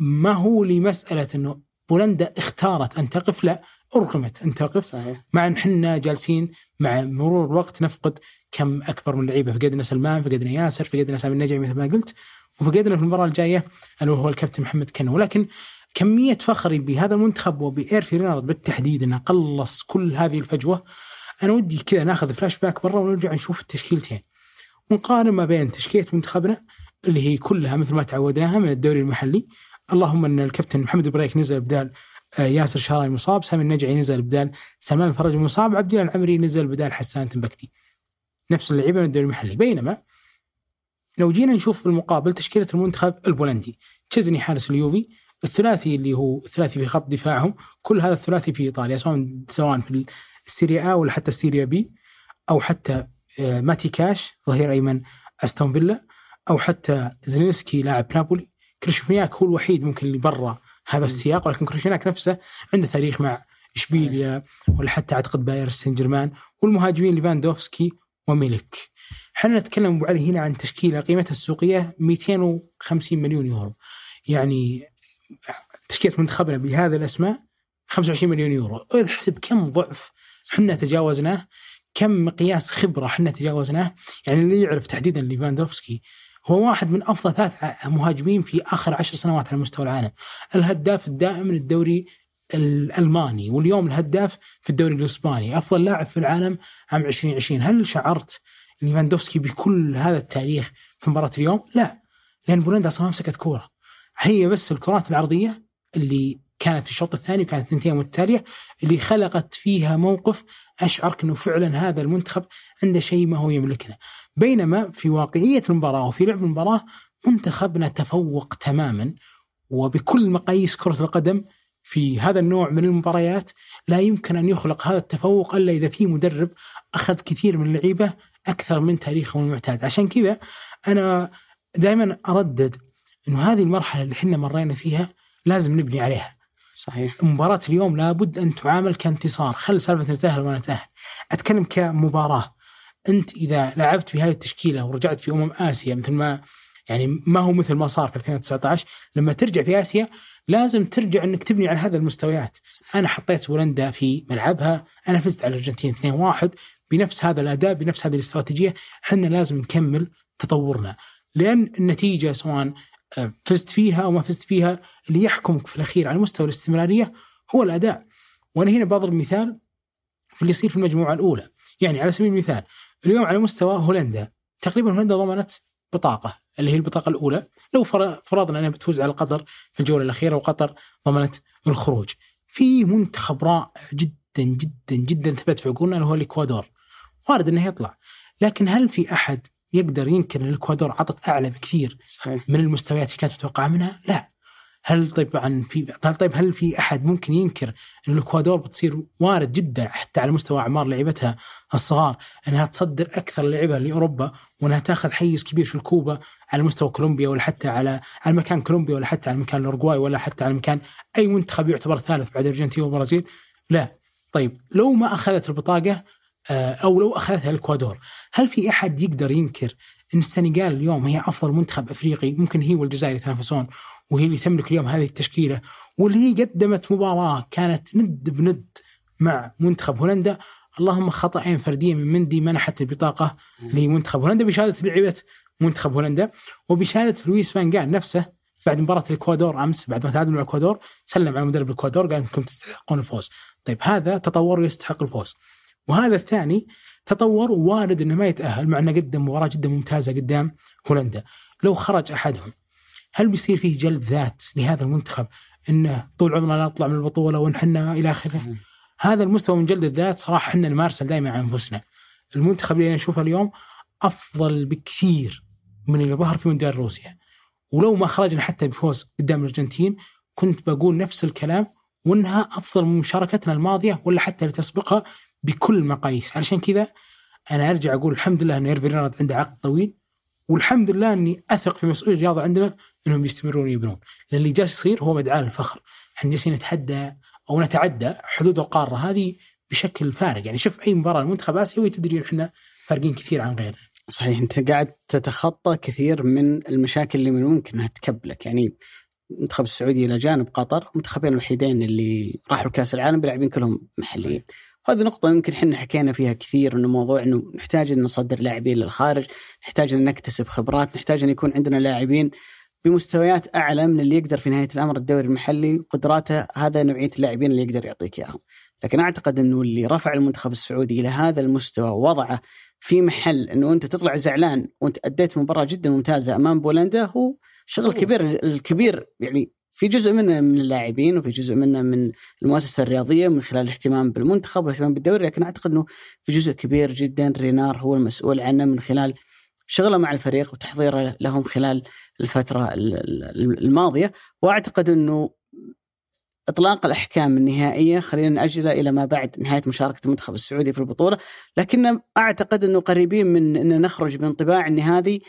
ما هو لمسألة إنه بولندا اختارت أن تقف لا أرغمت أن تقف. صحيح. مع أن إحنا جالسين مع مرور الوقت نفقد كم أكبر من لعيبة. فقدنا سلمان فقدنا ياسر فقدنا سامي النجعي مثل ما قلت وفقدنا في المباراة الجاية اللي هو الكابتن محمد كنو. ولكن كمية فخري بهذا المنتخب وبإيرفي رينارد بالتحديد إنه قلص كل هذه الفجوة. أنا ودي كذا ناخذ فلاش باك برا ونرجع نشوف التشكيلتين. ونقارن ما بين تشكيلة منتخبنا اللي هي كلها مثل ما تعودناها من الدوري المحلي اللهم إن الكابتن محمد بريك نزل بدال آه، ياسر الشهراني مصاب سامي النجعي نزل بدال سلمان الفرج مصاب عبد الله العمري نزل بدال حسان تمبكتي. نفس اللعيبة من الدوري المحلي. بينما لو جينا نشوف بالمقابل تشكيلة المنتخب البولندي تشيزني حارس اليوفي الثلاثي اللي هو الثلاثي في خط دفاعهم كل هذا الثلاثي في إيطاليا سواء سواء في ال Serie A ولا حتى ال Serie B أو حتى آه، ماتي كاش ظهير أيمن أستون فيلا أو حتى زيلينسكي لاعب نابولي. كريشوفياك هو الوحيد ممكن اللي برا هذا السياق ولكن كريشوفياك نفسه عنده تاريخ مع إشبيليا ولا حتى أعتقد باريس سان جيرمان والمهاجمين ليفاندوفسكي وميلك. إحنا نتكلم أبو علي هنا عن تشكيلة قيمتها السوقية 250 مليون يورو. يعني تشكيلة منتخبنا بهذا الاسماء 25 مليون يورو، احسب كم ضعف إحنا تجاوزناه كم مقياس خبرة إحنا تجاوزناه يعني اللي يعرف تحديدا ليفاندوفسكي هو واحد من أفضل ثلاث مهاجمين في آخر عشر سنوات على مستوى العالم. الهداف الدائم للدوري الألماني واليوم الهداف في الدوري الإسباني. أفضل لاعب في العالم عام 2020 هل شعرت ليفاندوفسكي بكل هذا التاريخ في مباراة اليوم؟ لا لأن بولندا أصلا ما مسكت كورة. هي بس الكرات العرضية اللي كانت في الشوط الثاني وكانت اثنتين متتاليه اللي خلقت فيها موقف اشعرك انه فعلا هذا المنتخب عنده شيء ما هو يملكنا. بينما في واقعية المباراة وفي لعب المباراة منتخبنا تفوق تماما وبكل مقاييس كرة القدم في هذا النوع من المباريات لا يمكن أن يخلق هذا التفوق إلا إذا في مدرب أخذ كثير من اللعيبه أكثر من تاريخهم المعتاد، عشان كذا أنا دائما أردد إنه هذه المرحلة اللي إحنا مرينا فيها لازم نبني عليها. صحيح مباراة اليوم لابد أن تعامل كانتصار، خل سالفة نتأهل وما نتأهل. أتكلم كمباراة. أنت إذا لعبت بهذه التشكيلة ورجعت في أمم آسيا مثل ما يعني ما هو مثل ما صار في 2019 لما ترجع في آسيا لازم ترجع إنك تبني على هذه المستويات. أنا حطيت بولندا في ملعبها أنا فزت على الأرجنتين 2-1 بنفس هذا الأداء بنفس هذه الاستراتيجية. إحنا لازم نكمل تطورنا. لأن النتيجة سواء آه، فزت فيها أو ما فزت فيها اللي يحكمك في الأخير على مستوى الاستمرارية هو الأداء. وأنا هنا بضرب مثال في اللي يصير في المجموعة الأولى. يعني على سبيل المثال اليوم على مستوى هولندا. تقريبا هولندا ضمنت بطاقة اللي هي البطاقة الأولى. لو فرضنا أنها بتفوز على قطر في الجولة الأخيرة وقطر ضمنت الخروج. في منتخب رائع جدا جدا جدا ثبت في عقولنا اللي هو الإكوادور. وارد إنه يطلع. لكن هل في أحد يقدر ينكر إن الإكوادور عطت أعلى بكثير صحيح. من المستويات اللي كانت متوقعه منها؟ لا. هل طبعا في هل طيب هل في أحد ممكن ينكر إن الإكوادور بتصير وارد جدا حتى على مستوى أعمار لعيبتها الصغار إنها تصدر أكثر لعبها لأوروبا وإنها تأخذ حيز كبير في الكوبا على مستوى كولومبيا ولا حتى على على مكان كولومبيا ولا حتى على مكان الاورجواي ولا حتى على مكان أي منتخب يعتبر ثالث بعد الأرجنتين والبرازيل؟ لا. طيب لو ما أخذت البطاقة آه، أو لو أخذتها الإكوادور هل في أحد يقدر ينكر إن السنغال اليوم هي أفضل منتخب أفريقي؟ ممكن هي والجزائر يتنافسون. وهي اللي تملك اليوم هذه التشكيلة واللي هي قدمت مباراة كانت ند بند مع منتخب هولندا اللهم خطأين فردية من مندي منحت البطاقة لمنتخب هولندا بشهادة لعيبة منتخب هولندا وبشهادة لويس فان نفسه بعد مباراة الإكوادور أمس بعد ما تعادلوا مع الإكوادور سلم على مدرب الإكوادور قال إنكم تستحقون الفوز. طيب هذا تطور ويستحق الفوز. وهذا الثاني تطور وارد إنه ما يتأهل مع إنه قدم مباراة جدا ممتازة قدام هولندا. لو خرج أحدهم هل بيصير فيه جلد ذات لهذا المنتخب إنه طول عمرنا نطلع من البطولة ونحن إلى آخره؟ هذا المستوى من جلد الذات صراحة إحنا نمارسه دائما على أنفسنا. المنتخب اللي أنا أشوفه اليوم أفضل بكثير من اللي ظهر في مونديال روسيا. ولو ما خرجنا حتى بفوز قدام الأرجنتين كنت بقول نفس الكلام وإنها أفضل من مشاركتنا الماضية ولا حتى اللي تسبقها بكل المقاييس علشان كذا أنا أرجع أقول الحمد لله إن ايرفي رينارد عنده عقد طويل والحمد لله إني أثق في مسؤولي الرياضة عندنا إنهم يستمرون يبنون. لأن اللي جالس يصير هو مدعاة للفخر. إحنا جالسين نتحدى أو نتعدى حدود القارة هذه بشكل فارق يعني شوف أي مباراة المنتخب اسيوي تدري إحنا فارقين كثير عن غيرنا صحيح أنت قاعد تتخطى كثير من المشاكل اللي من الممكن إنها تكبلك. يعني المنتخب السعودي إلى جانب قطر المنتخبين الوحيدين اللي راحوا كاس العالم بلاعبين كلهم محليين. هذه نقطة يمكن إحنا حكينا فيها كثير إنه موضوع إنه نحتاج إن نصدر لاعبين للخارج، نحتاج إن نكتسب خبرات، نحتاج إن يكون عندنا لاعبين بمستويات أعلى من اللي يقدر في نهاية الأمر الدوري المحلي قدراته هذا نوعية اللاعبين اللي يقدر يعطيك إياهم. لكن أعتقد إنه اللي رفع المنتخب السعودي إلى هذا المستوى ووضعه في محل إنه أنت تطلع زعلان وأنت أديت مباراة جدا ممتازة أمام بولندا هو شغل كبير الكبير يعني في جزء منه من اللاعبين وفي جزء منه من المؤسسة الرياضية من خلال الاهتمام بالمنتخب والاهتمام بالدوري لكن أعتقد إنه في جزء كبير جدا رينار هو المسؤول عنه من خلال شغله مع الفريق وتحضيره لهم خلال الفترة الماضيه واعتقد إنه إطلاق الأحكام النهائية خلينا نأجله إلى ما بعد نهاية مشاركة المنتخب السعودي في البطولة لكن أعتقد إنه قريبين من ان نخرج من انطباع إن هذه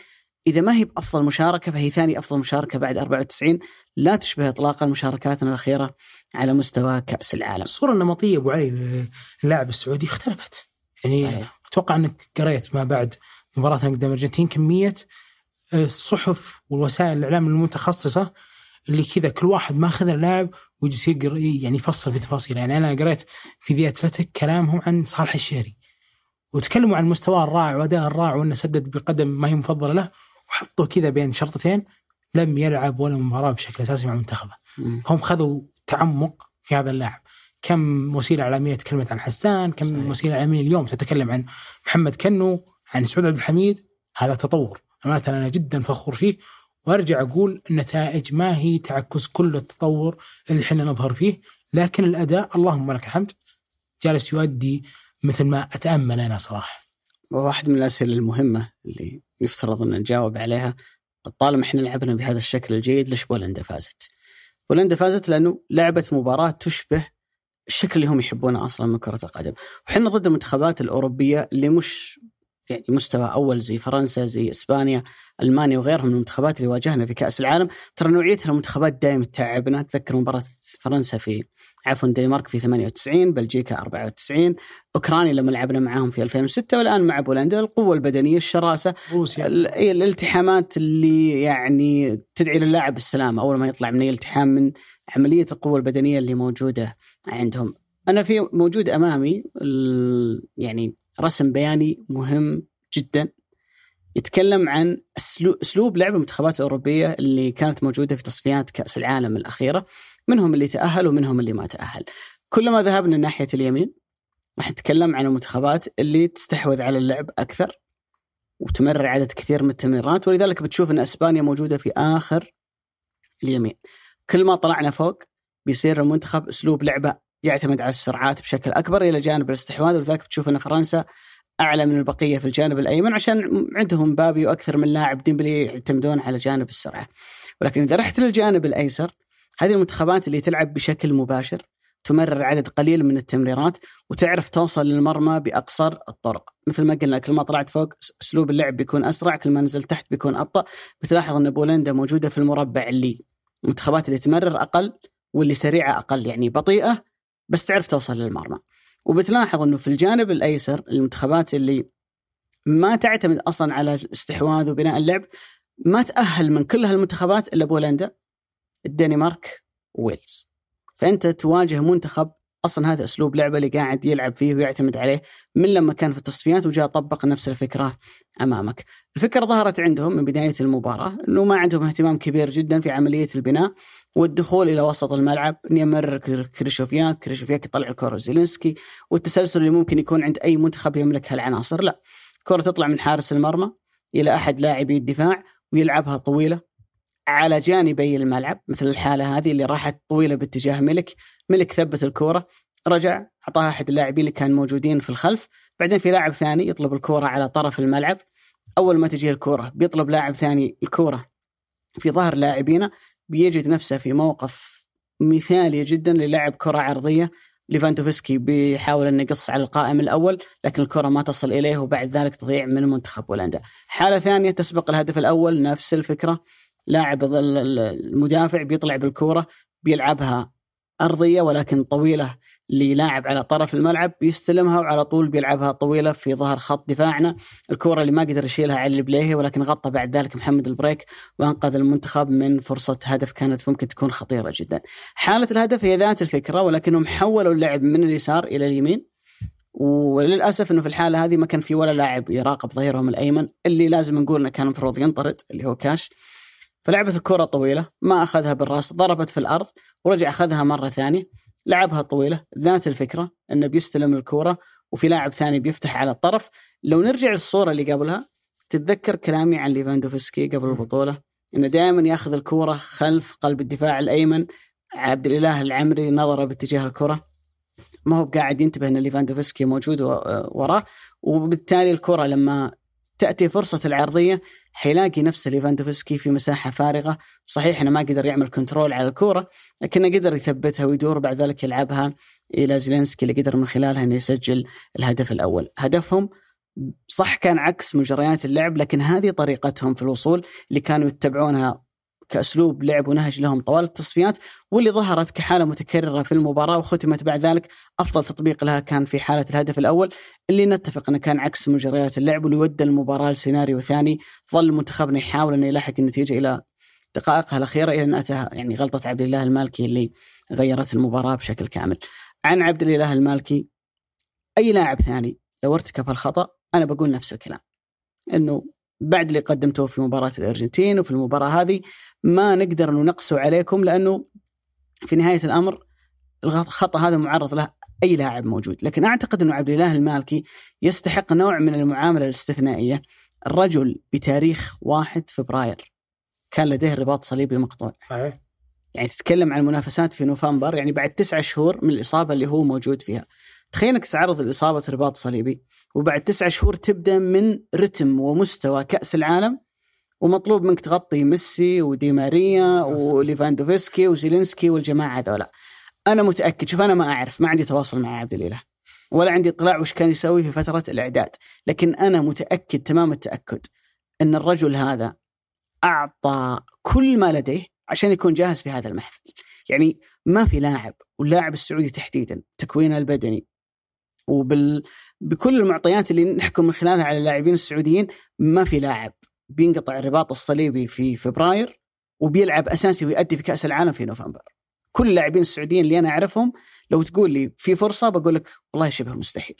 إذا ما هي بأفضل مشاركة فهي ثاني أفضل مشاركة بعد 94 لا تشبه اطلاقا مشاركاتنا الأخيرة على مستوى كأس العالم. الصورة النمطية أبو علي للاعب السعودي اختلفت. يعني صحيح. أتوقع إنك قريت ما بعد مباراتنا قدام الأرجنتين كمية آه، الصحف والوسائل الإعلام المتخصصة اللي كذا كل واحد ماخذ اللاعب ويجلس يقرأ يعني يفصل بتفاصيل يعني أنا قريت في ذي أتلتيك كلامهم عن صالح الشهري وتكلموا عن مستواه الرائع وأداء الرائع وأنه سدد بقدم ما هي مفضلة له وحطوه كذا بين شرطتين لم يلعب ولا مباراة بشكل أساسي مع منتخبه. هم خذوا تعمق في هذا اللاعب كم وسيلة إعلامية تكلمت عن حسان كم. صحيح. وسيلة إعلامية اليوم تتكلم عن محمد كنو عن سعود عبد الحميد هذا تطور. أمانة أنا جدا فخور فيه وأرجع أقول النتائج ما هي تعكس كل التطور اللي إحنا نظهر فيه لكن الأداء اللهم لك الحمد جالس يؤدي مثل ما أتأمل أنا صراحة. واحد من الأسئلة المهمة اللي يفترض أن نجاوب عليها طالما إحنا لعبنا بهذا الشكل الجيد ليش بولندا فازت؟ بولندا فازت لأنه لعبت مباراة تشبه الشكل اللي هم يحبونه أصلا من كرة القدم، وحنا ضد المنتخبات الأوروبية اللي مش يعني مستوى أول زي فرنسا زي إسبانيا، ألمانيا وغيرهم من المنتخبات اللي واجهنا في كأس العالم، ترى نوعيه المنتخبات دائما تتعبنا، أتذكر مباراة فرنسا في عفوا الدنمارك في 98 بلجيكا 94 أوكرانيا لما لعبنا معاهم في 2006 والآن مع بولندا. القوة البدنية الشراسة روسيا. إيه الالتحامات اللي يعني تدعي للاعب بالسلامه أول ما يطلع من أي التحام من عملية القوة البدنية اللي موجودة عندهم. أنا في موجود أمامي يعني رسم بياني مهم جدا يتكلم عن أسلوب لعب المنتخبات الأوروبية اللي كانت موجودة في تصفيات كأس العالم الأخيرة منهم اللي تأهل ومنهم اللي ما تأهل. كلما ذهبنا ناحية اليمين راح نتكلم عن المنتخبات اللي تستحوذ على اللعب أكثر وتمرر عدد كثير من التمريرات ولذلك بتشوف إن إسبانيا موجودة في آخر اليمين. كل ما طلعنا فوق بيصير المنتخب أسلوب لعبه يعتمد على السرعات بشكل أكبر إلى جانب الاستحواذ ولذلك بتشوف إن فرنسا أعلى من البقية في الجانب الأيمن عشان عندهم بابي وأكثر من لاعب ديمبلي يعتمدون على جانب السرعة. ولكن إذا رحت للجانب الأيسر هذه المنتخبات اللي تلعب بشكل مباشر تمرر عدد قليل من التمريرات وتعرف توصل للمرمى بأقصر الطرق، مثل ما قلنا كل ما طلعت فوق أسلوب اللعب بيكون أسرع، كل ما نزلت تحت بيكون أبطأ، بتلاحظ إن بولندا موجودة في المربع اللي المنتخبات اللي تمرر أقل واللي سريعة أقل يعني بطيئة بس تعرف توصل للمرمى. وبتلاحظ إنه في الجانب الأيسر المنتخبات اللي ما تعتمد أصلا على الاستحواذ وبناء اللعب ما تأهل من كل هالمنتخبات إلا بولندا الدنمارك ويلز. فأنت تواجه منتخب أصلا هذا أسلوب لعبه اللي قاعد يلعب فيه ويعتمد عليه من لما كان في التصفيات وجاء طبق نفس الفكرة أمامك. الفكرة ظهرت عندهم من بداية المباراة إنه ما عندهم اهتمام كبير جدا في عملية البناء والدخول إلى وسط الملعب اني يمرر كريشوفياك، كريشوفياك يطلع الكره زيلينسكي والتسلسل اللي ممكن يكون عند أي منتخب يملك هالعناصر، لا. الكره تطلع من حارس المرمى إلى أحد لاعبي الدفاع ويلعبها طويلة على جانبي الملعب مثل الحالة هذه اللي راحت طويلة باتجاه ملك، ملك ثبت الكورة رجع أعطاها أحد اللاعبين اللي كانوا موجودين في الخلف، بعدين في لاعب ثاني يطلب الكورة على طرف الملعب. أول ما تجي الكورة بيطلب لاعب ثاني الكورة في ظهر لاعبينه. بيجد نفسه في موقف مثالي جدا للعب كرة عرضية ليفاندوفسكي بيحاول انه يقص على القائم الأول لكن الكرة ما تصل إليه وبعد ذلك تضيع من منتخب بولندا. حالة ثانية تسبق الهدف الأول نفس الفكرة لاعب المدافع بيطلع بالكورة بيلعبها أرضية ولكن طويلة للاعب على طرف الملعب بيستلمها وعلى طول بيلعبها طويلة في ظهر خط دفاعنا. الكره اللي ما قدر يشيلها علي البليهي ولكن غطى بعد ذلك محمد البريك وأنقذ المنتخب من فرصة هدف كانت ممكن تكون خطيرة جدا. حالة الهدف هي ذات الفكرة ولكنهم حولوا اللعب من اليسار إلى اليمين. وللأسف إنه في الحالة هذه ما كان في ولا لاعب يراقب ظهيرهم الأيمن. اللي لازم نقول انه كان المفروض ينطرد اللي هو كاش. فلعبت الكره طويلة ما أخذها بالراس ضربت في الأرض ورجع أخذها مرة ثانية. لعبها طويلة. ذات الفكرة إنه بيستلم الكورة وفي لاعب ثاني بيفتح على الطرف. لو نرجع للصورة اللي قبلها تتذكر كلامي عن ليفاندوفسكي قبل البطولة؟ إنه دائما ياخذ الكورة خلف قلب الدفاع الأيمن عبد الإله العمري نظره باتجاه الكرة. ما هو قاعد ينتبه إن ليفاندوفسكي موجود وراه وبالتالي الكرة لما تأتي فرصة العرضية حيلاقي نفسه ليفاندوفسكي في مساحة فارغة. صحيح إنه ما قدر يعمل control على الكورة لكنه قدر يثبتها ويدور بعد ذلك يلعبها إلى زيلينسكي اللي قدر من خلالها إنه يسجل الهدف الأول. هدفهم صح كان عكس مجريات اللعب لكن هذه طريقتهم في الوصول اللي كانوا يتبعونها كأسلوب لعب ونهج لهم طوال التصفيات واللي ظهرت كحالة متكررة في المباراة وختمت بعد ذلك أفضل تطبيق لها كان في حالة الهدف الأول اللي نتفق إنه كان عكس مجريات اللعب واللي ودى المباراة لسيناريو ثاني ظل منتخبنا يحاول انه يلاحق النتيجة إلى دقائقها الأخيرة إلى أن أتى يعني غلطة عبد الله المالكي اللي غيرت المباراة بشكل كامل. عن عبد الاله المالكي أي لاعب ثاني لو ارتكب الخطأ أنا بقول نفس الكلام. إنه بعد اللي قدمتوه في مباراة الأرجنتين وفي المباراة هذه ما نقدر ننقصه عليكم لأنه في نهاية الأمر الخطا هذا معرض له أي لاعب موجود، لكن أعتقد إنه عبد الإله المالكي يستحق نوع من المعاملة الاستثنائية. الرجل بتاريخ 1 فبراير كان لديه رباط صليبي مقطوع. صحيح يعني تتكلم عن المنافسات في نوفمبر يعني بعد تسعة شهور من الإصابة اللي هو موجود فيها تخيل إنك تتعرض لإصابة رباط صليبي وبعد تسعة شهور تبدأ من رتم ومستوى كأس العالم ومطلوب منك تغطي ميسي ودي ماريا وليفاندوفسكي وزيلينسكي والجماعة هذولا أنا متأكد شوف أنا ما أعرف ما عندي تواصل مع عبد الإله ولا عندي اطلاع وش كان يسوي في فترة الإعداد لكن أنا متأكد تمام التأكد أن الرجل هذا أعطى كل ما لديه عشان يكون جاهز في هذا المحفل. يعني ما في لاعب واللاعب السعودي تحديدا تكوينه البدني وبال بكل المعطيات اللي نحكم من خلالها على اللاعبين السعوديين ما في لاعب بينقطع الرباط الصليبي في فبراير وبيلعب أساسي ويؤدي في كأس العالم في نوفمبر. كل اللاعبين السعوديين اللي أنا أعرفهم لو تقول لي في فرصة بقول لك والله شبه مستحيل.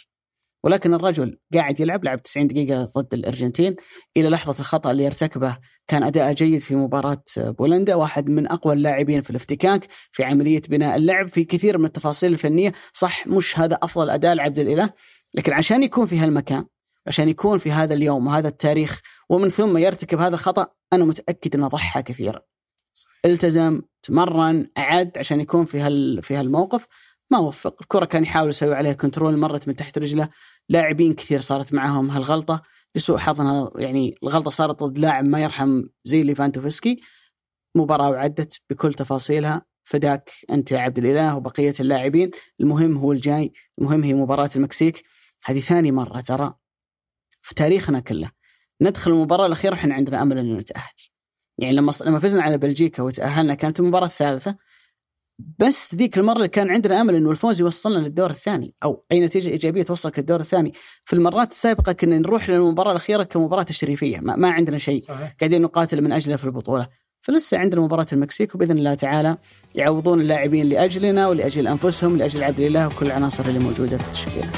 ولكن الرجل قاعد يلعب لعب 90 دقيقة ضد الأرجنتين. إلى لحظة الخطأ اللي ارتكبه كان أداء جيد في مباراة بولندا واحد من أقوى اللاعبين في الافتكاك في عملية بناء اللعب في كثير من التفاصيل الفنية. صح مش هذا أفضل أداء لعبد الإله لكن عشان يكون في هالمكان عشان يكون في هذا اليوم وهذا التاريخ ومن ثم يرتكب هذا الخطأ أنا متأكد أنه ضحى كثيرا. التزم تمرن أعد عشان يكون في هال في هالموقف. ما وفق الكرة كان يحاول يسوي عليها كنترول مرت من تحت رجله. لاعبين كثير صارت معهم هالغلطة لسوء حظنا. يعني الغلطة صارت ضد لاعب ما يرحم زي ليفانتوفسكي. مباراة وعدت بكل تفاصيلها. فداك أنت يا عبد الإله وبقية اللاعبين. المهم هو الجاي. المهم هي مباراة المكسيك. هذه ثاني مرة ترى في تاريخنا كله. ندخل المباراة الأخيرة إحنا عندنا أمل أن نتأهل. يعني لما لما فزنا على بلجيكا وتأهلنا كانت المباراة الثالثة. بس ذيك المرة اللي كان عندنا أمل إنه الفوز يوصلنا للدور الثاني أو أي نتيجة إيجابية توصلك للدور الثاني. في المرات السابقة كنا نروح للمباراة الأخيرة كمباراة تشريفية ما, ما عندنا شيء. قاعدين نقاتل من أجله في البطولة. فلسه عندنا مباراة المكسيك وبإذن الله تعالى يعوضون اللاعبين لأجلنا ولأجل أنفسهم لأجل عبد الله وكل العناصر اللي موجودة في التشكيلة.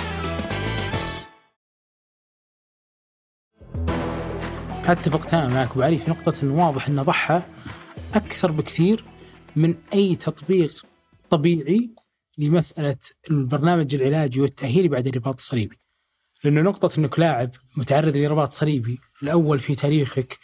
أتفق تماما معك أبو علي في نقطة إنه واضح إنه ضحى أكثر بكثير من أي تطبيق طبيعي لمسألة البرنامج العلاجي والتأهيلي بعد الرباط الصليبي. لأنه نقطة إنك لاعب متعرض لرباط صليبي الأول في تاريخك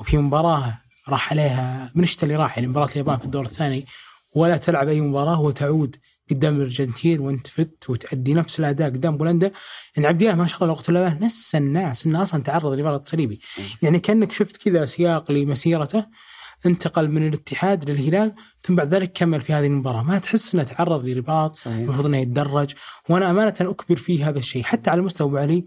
وفي مباراة راح عليها من الشتاء اللي راح؟ يعني مباراة اليابان في الدور الثاني ولا تلعب أي مباراة وتعود قدام الأرجنتين وانت فت وتأدي نفس الأداء قدام بولندا. يعني عبد الله ما شاء الله وقت نسى الناس انه أصلا تعرض لرباط صليبي. يعني كأنك شفت كذا سياق لمسيرته انتقل من الاتحاد للهلال ثم بعد ذلك كمل في هذه المباراة. ما تحس إنه تعرض لرباط المفروض إنه يتدرج. وأنا أمانة أكبر فيه هذا الشيء. حتى على مستوى أبو علي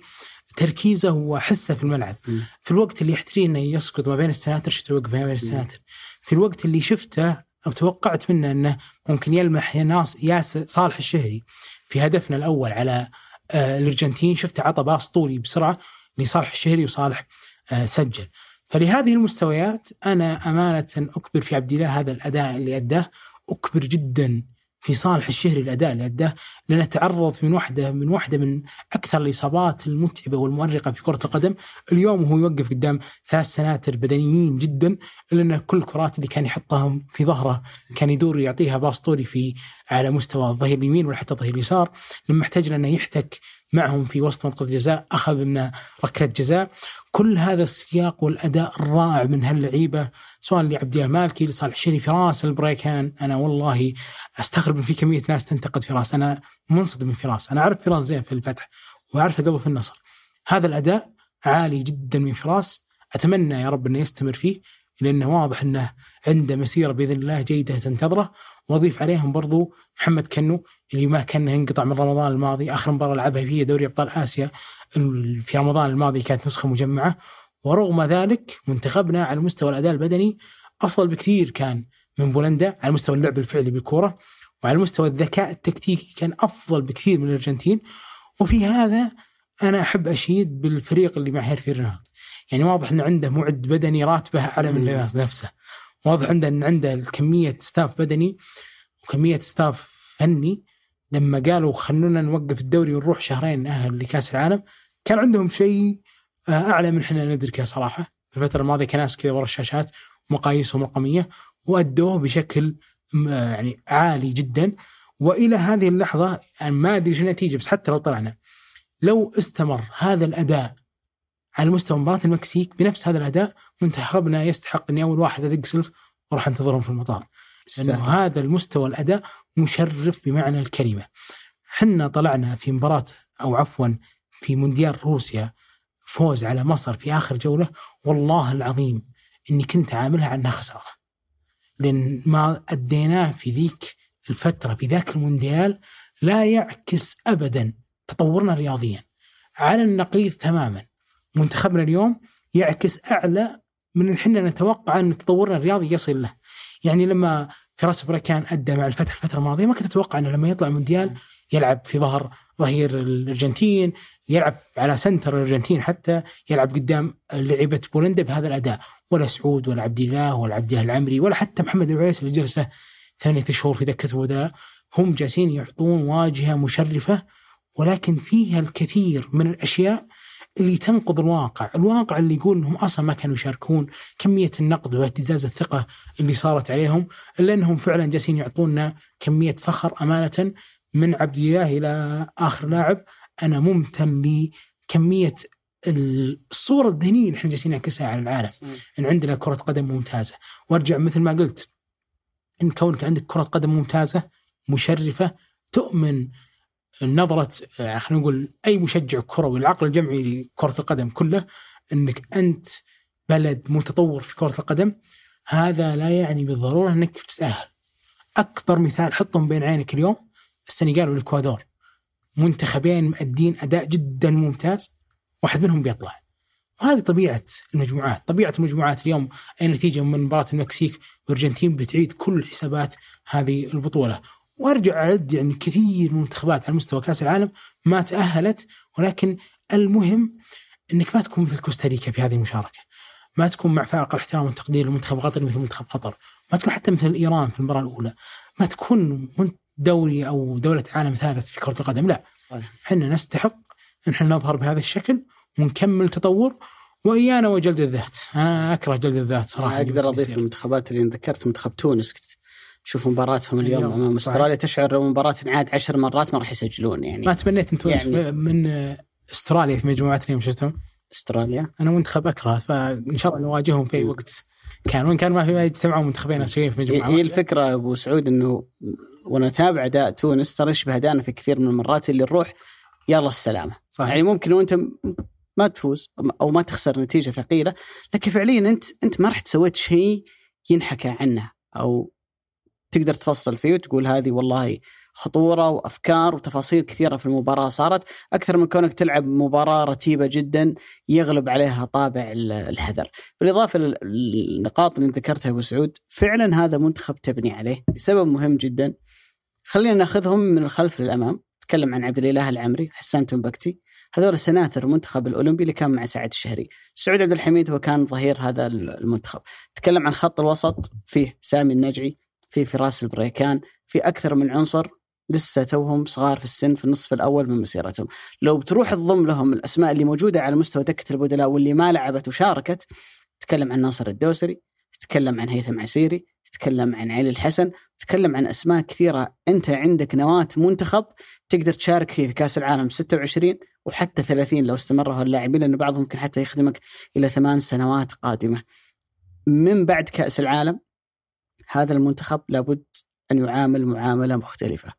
تركيزه وحسه في الملعب. م. في الوقت اللي يحتري إنه يسقط ما بين السناتر شفته يوقف ما بين السناتر. في الوقت اللي شفته أو توقعت منه إنه ممكن يلمح ناس ياس صالح الشهري في هدفنا الأول على آه الأرجنتين. شفته عطى باص طولي بسرعة لصالح الشهري وصالح آه سجل. فلهذه المستويات أنا أمانة أكبر في عبد الله هذا الأداء اللي أداه أكبر جدا في صالح الشهري الأداء اللي أداه. لأنه تعرض من واحدة من واحدة من أكثر الإصابات المتعبة والمؤرقة في كرة القدم، اليوم وهو يوقف قدام ثلاث سناتر بدنيين جدا لأن كل الكرات اللي كان يحطها في ظهره كان يدور يعطيها باص طولي في على مستوى الظهير اليمين ولا حتى الظهير اليسار، لما احتاج انه يحتك معهم في وسط منطقة الجزاء أخذ لنا ركلة جزاء. كل هذا السياق والأداء الرائع من هاللعيبة سواء لعبد الله مالكي لصالح الشري فراس البريكان. أنا والله أستغرب إن في كمية ناس تنتقد فراس. أنا منصدم من فراس. أنا أعرف فراس زين في الفتح وأعرفه قبل في النصر. هذا الأداء عالي جدا من فراس. أتمنى يا رب إنه يستمر فيه لأنه واضح إنه عنده مسيرة بإذن الله جيدة تنتظره. وأضيف عليهم برضو محمد كنو اللي ما كان ينقطع من رمضان الماضي آخر مباراة لعبها فيه دوري أبطال آسيا في رمضان الماضي كانت نسخة مجمعة. ورغم ذلك منتخبنا على مستوى الأداء البدني أفضل بكثير كان من بولندا على مستوى اللعب الفعلي بالكوره وعلى مستوى الذكاء التكتيكي كان أفضل بكثير من الأرجنتين. وفي هذا أنا أحب أشيد بالفريق اللي مع هيرفي رينارد. يعني واضح إنه عنده معد بدني راتبه أعلى من رينارد نفسه. واضح عنده ان عنده كميه staff بدني وكمية staff فني. لما قالوا خلونا نوقف الدوري ونروح شهرين نأهل لكأس العالم كان عندهم شيء آه، أعلى من إحنا ندركه صراحة. في الفترة الماضية كناس كذا ورا الشاشات مقاييسهم رقميه وأدوه بشكل يعني عالي جدا. وإلى هذه اللحظة يعني ما أدري شو النتيجة بس حتى لو طلعنا لو استمر هذا الأداء على مستوى مباراة المكسيك بنفس هذا الأداء منتخبنا يستحق إني أول واحد أدق سلف وأروح أنتظرهم في المطار لأنه. هذا المستوى الأداء مشرف بمعنى الكلمة. حنا طلعنا في مباراة أو عفوا في مونديال روسيا فوز على مصر في آخر جولة والله العظيم إني كنت عاملها عنها خسارة. لأن ما أديناه في ذيك الفترة في ذاك المونديال لا يعكس ابدا تطورنا رياضيا. على النقيض تماما. منتخبنا اليوم يعكس أعلى من إحنا نتوقع إن تطورنا الرياضي يصل له. يعني لما فراس بريكان أدى مع الفتح الفترة الماضية ما كنت أتوقع إنه لما يطلع مونديال يلعب في ظهر ظهير الأرجنتين يلعب على center الأرجنتين حتى يلعب قدام لعيبة بولندا بهذا الأداء ولا سعود ولا عبد الله ولا عبد الله العمري ولا حتى محمد العويس اللي جلس له ثمانية شهور في دكة البدلاء هم جالسين يعطون واجهة مشرفة ولكن فيها الكثير من الأشياء اللي تنقض الواقع، الواقع اللي يقول إنهم أصلا ما كانوا يشاركون، كمية النقد واهتزاز الثقة اللي صارت عليهم، إلا إنهم فعلا جالسين يعطونا كمية فخر أمانة من عبد الله إلى آخر لاعب، أنا ممتن لكمية الصورة الذهنية اللي إحنا جالسين نعكسها على العالم، إن عندنا كرة قدم ممتازة، وأرجع مثل ما قلت إن كونك عندك كرة قدم ممتازة مشرفة تؤمن نظره يعني خلينا نقول أي مشجع كروي العقل الجمعي لكرة القدم كله إنك أنت بلد متطور في كرة القدم هذا لا يعني بالضرورة إنك بتتاهل. أكبر مثال حطهم بين عينك اليوم السنغال والإكوادور. منتخبين مؤدين أداء جدا ممتاز واحد منهم بيطلع. وهذه طبيعة المجموعات، طبيعة المجموعات اليوم أي نتيجة من مباراة المكسيك والأرجنتين بتعيد كل حسابات هذه البطولة. وارجع أعد يعني كثير من المنتخبات على مستوى كأس العالم ما تأهلت ولكن المهم إنك ما تكون مثل كوستاريكا في هذه المشاركة. ما تكون مع فائق الاحترام والتقدير لمنتخب قطر مثل منتخب قطر، ما تكون حتى مثل ايران في المباراة الأولى، ما تكون دوري أو دولة عالم ثالث في كرة القدم، لا،. إحنا نستحق إن إحنا نظهر بهذا الشكل ونكمل تطور وإيانا وجلد الذات، أنا أكره جلد الذات صراحة. أقدر أضيف. المنتخبات اللي ذكرت منتخب تونس شوف مباراتهم اليوم, أمام صحيح. أستراليا تشعر لو مباراة انعاد عشر مرات ما راح يسجلون يعني ما تمنيت ان تونس يعني- من أستراليا في مجموعات اليوم شفتهم؟ أستراليا أنا منتخب أكره فإن شاء الله نواجههم في. وقت كان وان كان ما في ما يجتمعون منتخبين آسيويين في مجموعة هي. الفكرة أبو سعود إنه وأنا أتابع أداء تونس ترى يشبه أدائنا في كثير من المرات اللي نروح يلا السلامة صحيح يعني ممكن لو انت م- ما تفوز أو ما تخسر نتيجة ثقيلة لكن فعليا انت أنت ما رحت سويت شيء ينحكى عنه أو تقدر تفصل فيه وتقول هذه والله خطورة وأفكار وتفاصيل كثيرة في المباراة صارت. أكثر من كونك تلعب مباراة رتيبة جدا يغلب عليها طابع ال- الحذر. بالإضافة للنقاط اللي ذكرتها أبو سعود فعلا هذا منتخب تبني عليه لسبب مهم جدا. خلينا ناخذهم من الخلف للأمام. تكلم عن عبد الإله العمري حسان تنبكتي هذول سناتر المنتخب الأولمبي اللي كان مع سعد الشهري. سعود عبد الحميد هو كان ظهير هذا المنتخب. تكلم عن خط الوسط فيه سامي النجعي في فراس البريكان في أكثر من عنصر لسه توهم صغار في السن في النصف الأول من مسيرتهم لو بتروح تضم لهم الأسماء اللي موجودة على مستوى دكة البدلاء واللي ما لعبت وشاركت تتكلم عن ناصر الدوسري تتكلم عن هيثم عسيري تتكلم عن علي الحسن تتكلم عن أسماء كثيرة أنت عندك نواة منتخب تقدر تشارك فيه في كأس العالم 26 وحتى 30 لو استمروا اللاعبين لأن بعضهم ممكن حتى يخدمك إلى ثمان سنوات قادمة. من بعد كأس العالم هذا المنتخب لابد أن يعامل معاملة مختلفة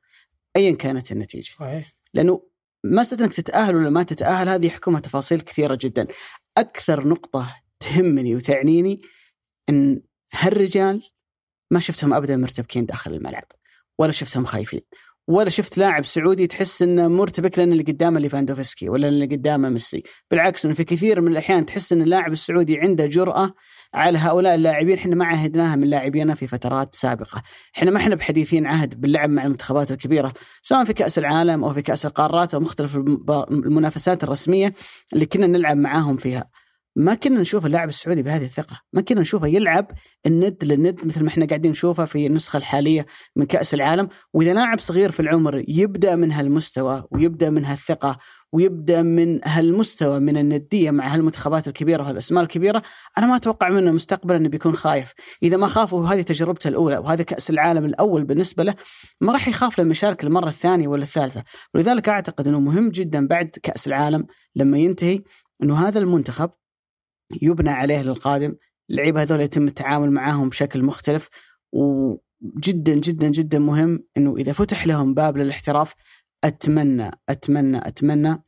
ايا كانت النتيجة. صحيح لأنه مساله أنك تتأهل ولا ما تتأهل هذه يحكمها تفاصيل كثيرة جدا. أكثر نقطة تهمني وتعنيني إن هالرجال ما شفتهم ابدا مرتبكين داخل الملعب ولا شفتهم خايفين ولا شفت لاعب سعودي تحس إنه مرتبك لأن اللي قدامه ليفاندوفسكي ولا اللي قدامه ميسي، بالعكس إنه في كثير من الأحيان تحس إن اللاعب السعودي عنده جرأة على هؤلاء اللاعبين. إحنا ما عهدناها من لاعبينا في فترات سابقة، إحنا ما إحنا بحديثين عهد باللعب مع المنتخبات الكبيرة، سواء في كأس العالم أو في كأس القارات أو مختلف المنافسات الرسمية اللي كنا نلعب معاهم فيها. ما كنا نشوف اللاعب السعودي بهذه الثقة، ما كنا نشوفه يلعب الند للند مثل ما إحنا قاعدين نشوفه في النسخة الحالية من كأس العالم، وإذا لاعب صغير في العمر يبدأ من هالمستوى ويبدأ من هالثقة ويبدأ من هالمستوى من الندية مع هالمنتخبات الكبيرة وهالأسماء الكبيرة، أنا ما أتوقع منه مستقبلا إنه بيكون خايف، إذا ما خاف وهذه تجربته الأولى وهذا كأس العالم الأول بالنسبة له ما راح يخاف لما يشارك المرة الثانية ولا الثالثة، ولذلك أعتقد إنه مهم جدا بعد كأس العالم لما ينتهي إنه هذا المنتخب يبنى عليه للقادم، اللعيبه هذول يتم التعامل معاهم بشكل مختلف وجدا جدا جدا مهم إنه إذا فتح لهم باب للاحتراف أتمنى أتمنى أتمنى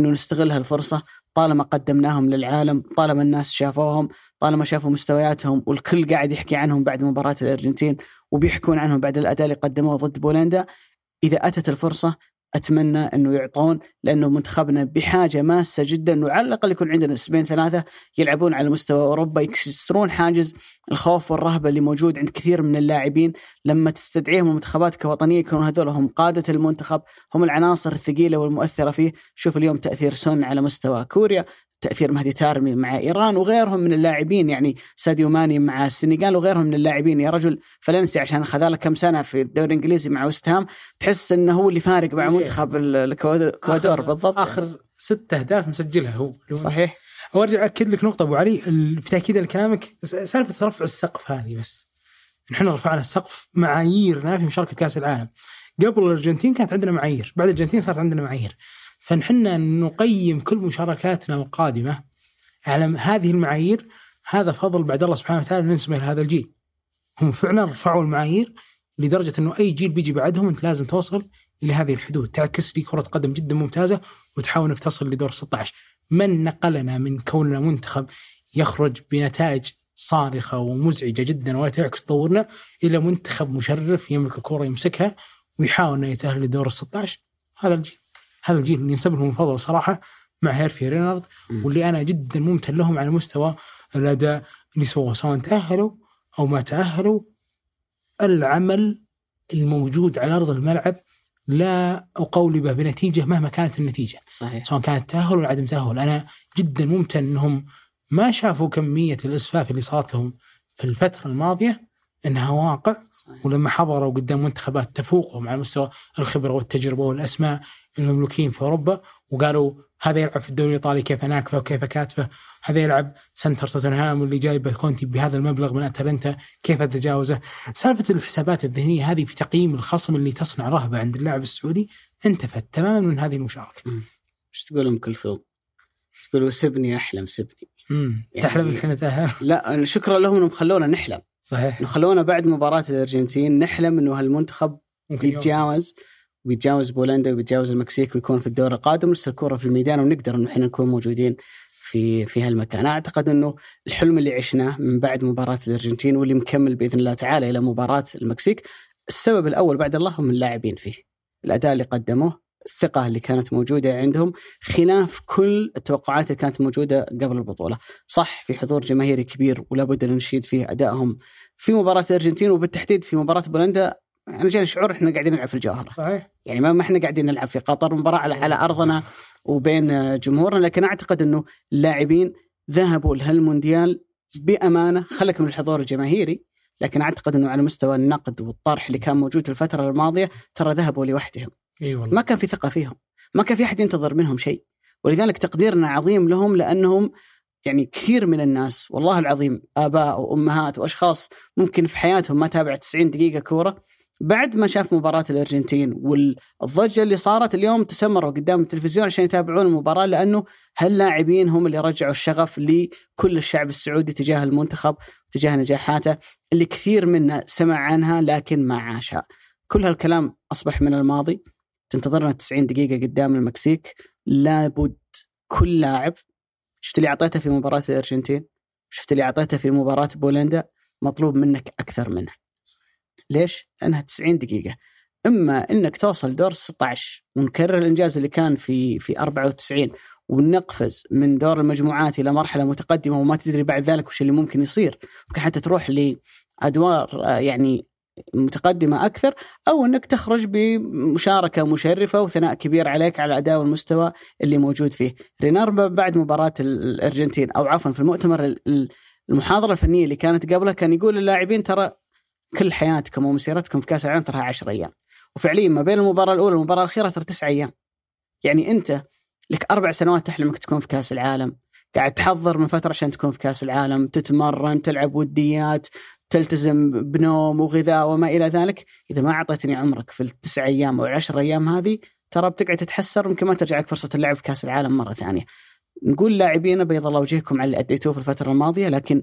إنه نستغل هالفرصه طالما قدمناهم للعالم طالما الناس شافوهم طالما شافوا مستوياتهم والكل قاعد يحكي عنهم بعد مباراة الأرجنتين وبيحكون عنهم بعد الأداء اللي قدموه ضد بولندا إذا أتت الفرصة أتمنى أنه يعطون لأنه منتخبنا بحاجة ماسة جدا انه على الاقل يكون عندنا أسبوعين ثلاثة يلعبون على مستوى أوروبا يكسرون حاجز الخوف والرهبة اللي موجود عند كثير من اللاعبين. لما تستدعيهم المنتخبات كوطنية يكونوا هذول هم قادة المنتخب هم العناصر الثقيلة والمؤثرة فيه. شوف اليوم تأثير سون على مستوى كوريا. تأثير مهدي تارمي مع إيران وغيرهم من اللاعبين يعني ساديو ماني مع السنغال وغيرهم من اللاعبين. يا رجل فالنسي عشان خذ كم سنة في الدوري الإنجليزي مع وست هام تحس إنه هو اللي فارق مع منتخب الكوادور بالضبط. آخر ست أهداف مسجلها هو. صحيح وارجع أكد لك نقطة أبو علي في تأكيد لكلامك سالفة رفع السقف هذه بس. نحن رفعنا السقف معاييرنا في مشاركة كأس العالم. قبل الأرجنتين كانت عندنا معايير بعد الأرجنتين صارت عندنا معايير. فنحن نقيم كل مشاركاتنا القادمة على هذه المعايير. هذا فضل بعد الله سبحانه وتعالى ننسبه لهذا الجيل. هم فعلا رفعوا المعايير لدرجة أنه أي جيل بيجي بعدهم أنت لازم توصل إلى هذه الحدود. تعكس لي كرة قدم جدا ممتازة وتحاول أنك تصل لدور 16 من نقلنا من كوننا منتخب يخرج بنتائج صارخة ومزعجة جدا ولا تعكس تطورنا إلى منتخب مشرف يملك الكرة يمسكها ويحاول أنه يتأهل لدور 16 هذا الجيل. هذا الجيل اللي ينسب لهم الفضل صراحة مع هيرفي رينارد واللي أنا جدا ممتن لهم على مستوى الأداء اللي سووه سواء تأهلوا أو ما تأهلوا العمل الموجود على أرض الملعب لا اقولبه بنتيجة مهما كانت النتيجة صحيح. سواء كانت تأهل ولا عدم تأهل. أنا جدا ممتن إنهم ما شافوا كمية الإسفاف اللي صارت لهم في الفترة الماضية إنها واقع صحيح. ولما حضروا قدام منتخبات تفوقهم على مستوى الخبرة والتجربة والأسماء المملوكين في أوروبا وقالوا هذا يلعب في الدوري الإيطالي كيف ناكفه وكيف كاتفه هذا يلعب center توتنهام واللي جايبه كونتي بهذا المبلغ من أتلانتا كيف اتجاوزه سالفة الحسابات الذهنية هذه في تقييم الخصم اللي تصنع رهبة عند اللاعب السعودي انتفت تماما من هذه المشاركة. إيش تقول ام كلثوم؟ تقول سبني أحلم سبني. يعني تحلم الحين نتاهل؟ لا شكرا لهم إنهم خلونا نحلم. صحيح. خلونا بعد مباراة الأرجنتين نحلم إنه هالمنتخب يتجاوز ويتجاوز بولندا ويتجاوز المكسيك ويكون في الدور القادم. ولسه الكره في الميدان ونقدر إنه إحنا نكون موجودين في في هالمكان، أعتقد إنه الحلم اللي عشناه من بعد مباراة الأرجنتين واللي مكمل بإذن الله تعالى إلى مباراة المكسيك، السبب الأول بعد الله هم اللاعبين فيه. الأداء اللي قدموه، الثقة اللي كانت موجودة عندهم خلاف كل التوقعات اللي كانت موجودة قبل البطولة، صح في حضور جماهيري كبير ولا بد أن نشيد فيه أدائهم. في مباراة الأرجنتين وبالتحديد في مباراة بولندا أنا جاني شعور إحنا قاعدين نلعب في الجوهرة. صحيح. يعني ما إحنا قاعدين نلعب في قطر مباراة على, على أرضنا وبين جمهورنا لكن أعتقد إنه اللاعبين ذهبوا لهالمونديال بأمانة. خلك من الحضور الجماهيري لكن أعتقد إنه على مستوى النقد والطرح اللي كان موجود الفترة الماضية ترى ذهبوا لوحدهم. إي والله. ما كان في ثقة فيهم. ما كان في أحد ينتظر منهم شيء. ولذلك تقديرنا عظيم لهم لأنهم يعني كثير من الناس والله العظيم آباء وأمهات وأشخاص ممكن في حياتهم ما تابع 90 دقيقة كورة بعد ما شاف مباراة الأرجنتين والضجة اللي صارت اليوم تسمروا قدام التلفزيون عشان يتابعون المباراة لأنه هاللاعبين هم اللي رجعوا الشغف لكل الشعب السعودي تجاه المنتخب تجاه نجاحاته اللي كثير منا سمع عنها لكن ما عاشها. كل هالكلام أصبح من الماضي. تنتظرنا 90 دقيقة قدام المكسيك. لابد كل لاعب شفت اللي أعطيته في مباراة الأرجنتين؟ شفت اللي أعطيته في مباراة بولندا؟ مطلوب منك أكثر منه. ليش؟ لأنها 90 دقيقة. إما إنك توصل دور 16 ونكرر الإنجاز اللي كان في في 94 ونقفز من دور المجموعات إلى مرحلة متقدمة وما تدري بعد ذلك وش اللي ممكن يصير. ممكن حتى تروح لأدوار يعني متقدمة أكثر أو إنك تخرج بمشاركة مشرفة وثناء كبير عليك على الأداء والمستوى اللي موجود فيه. رينار بعد مباراة الأرجنتين أو عفوا في المؤتمر المحاضرة الفنية اللي كانت قبله كان يقول للاعبين ترى كل حياتكم ومسيرتكم في كأس العالم ترى 10 أيام. وفعليا ما بين المباراة الأولى والمباراة الأخيرة ترى تسع أيام. يعني أنت لك أربع سنوات تحلم انك تكون في كأس العالم، قاعد تحضر من فترة عشان تكون في كأس العالم، تتمرن، تلعب وديات، تلتزم بنوم وغذاء وما إلى ذلك، إذا ما أعطيتني عمرك في التسع أيام أو العشر أيام هذه ترى بتقعد تتحسر يمكن ما ترجع لك فرصة اللعب في كأس العالم مرة ثانية. نقول لاعبين بيض الله وجهكم على اللي أديتوه في الفترة الماضية لكن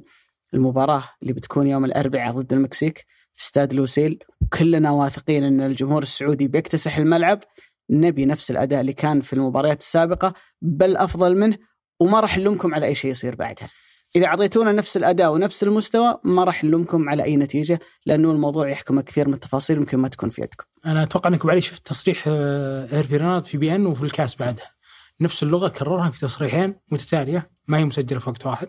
المباراة اللي بتكون يوم الأربعاء ضد المكسيك في استاد لوسيل كلنا واثقين إن الجمهور السعودي بيكتسح الملعب نبي نفس الأداء اللي كان في المباريات السابقة بل أفضل منه وما راح نلومكم على أي شيء يصير بعدها. إذا أعطيتونا نفس الأداء ونفس المستوى ما راح نلومكم على أي نتيجة لأنه الموضوع يحكم كثير من التفاصيل يمكن ما تكون في يدكم. أنا أتوقع انكم علي شفت تصريح هيرفي رينارد في بي إن وفي الكاس بعدها. نفس اللغة كررها في تصريحين متتالية ما هي مسجلة في وقت واحد.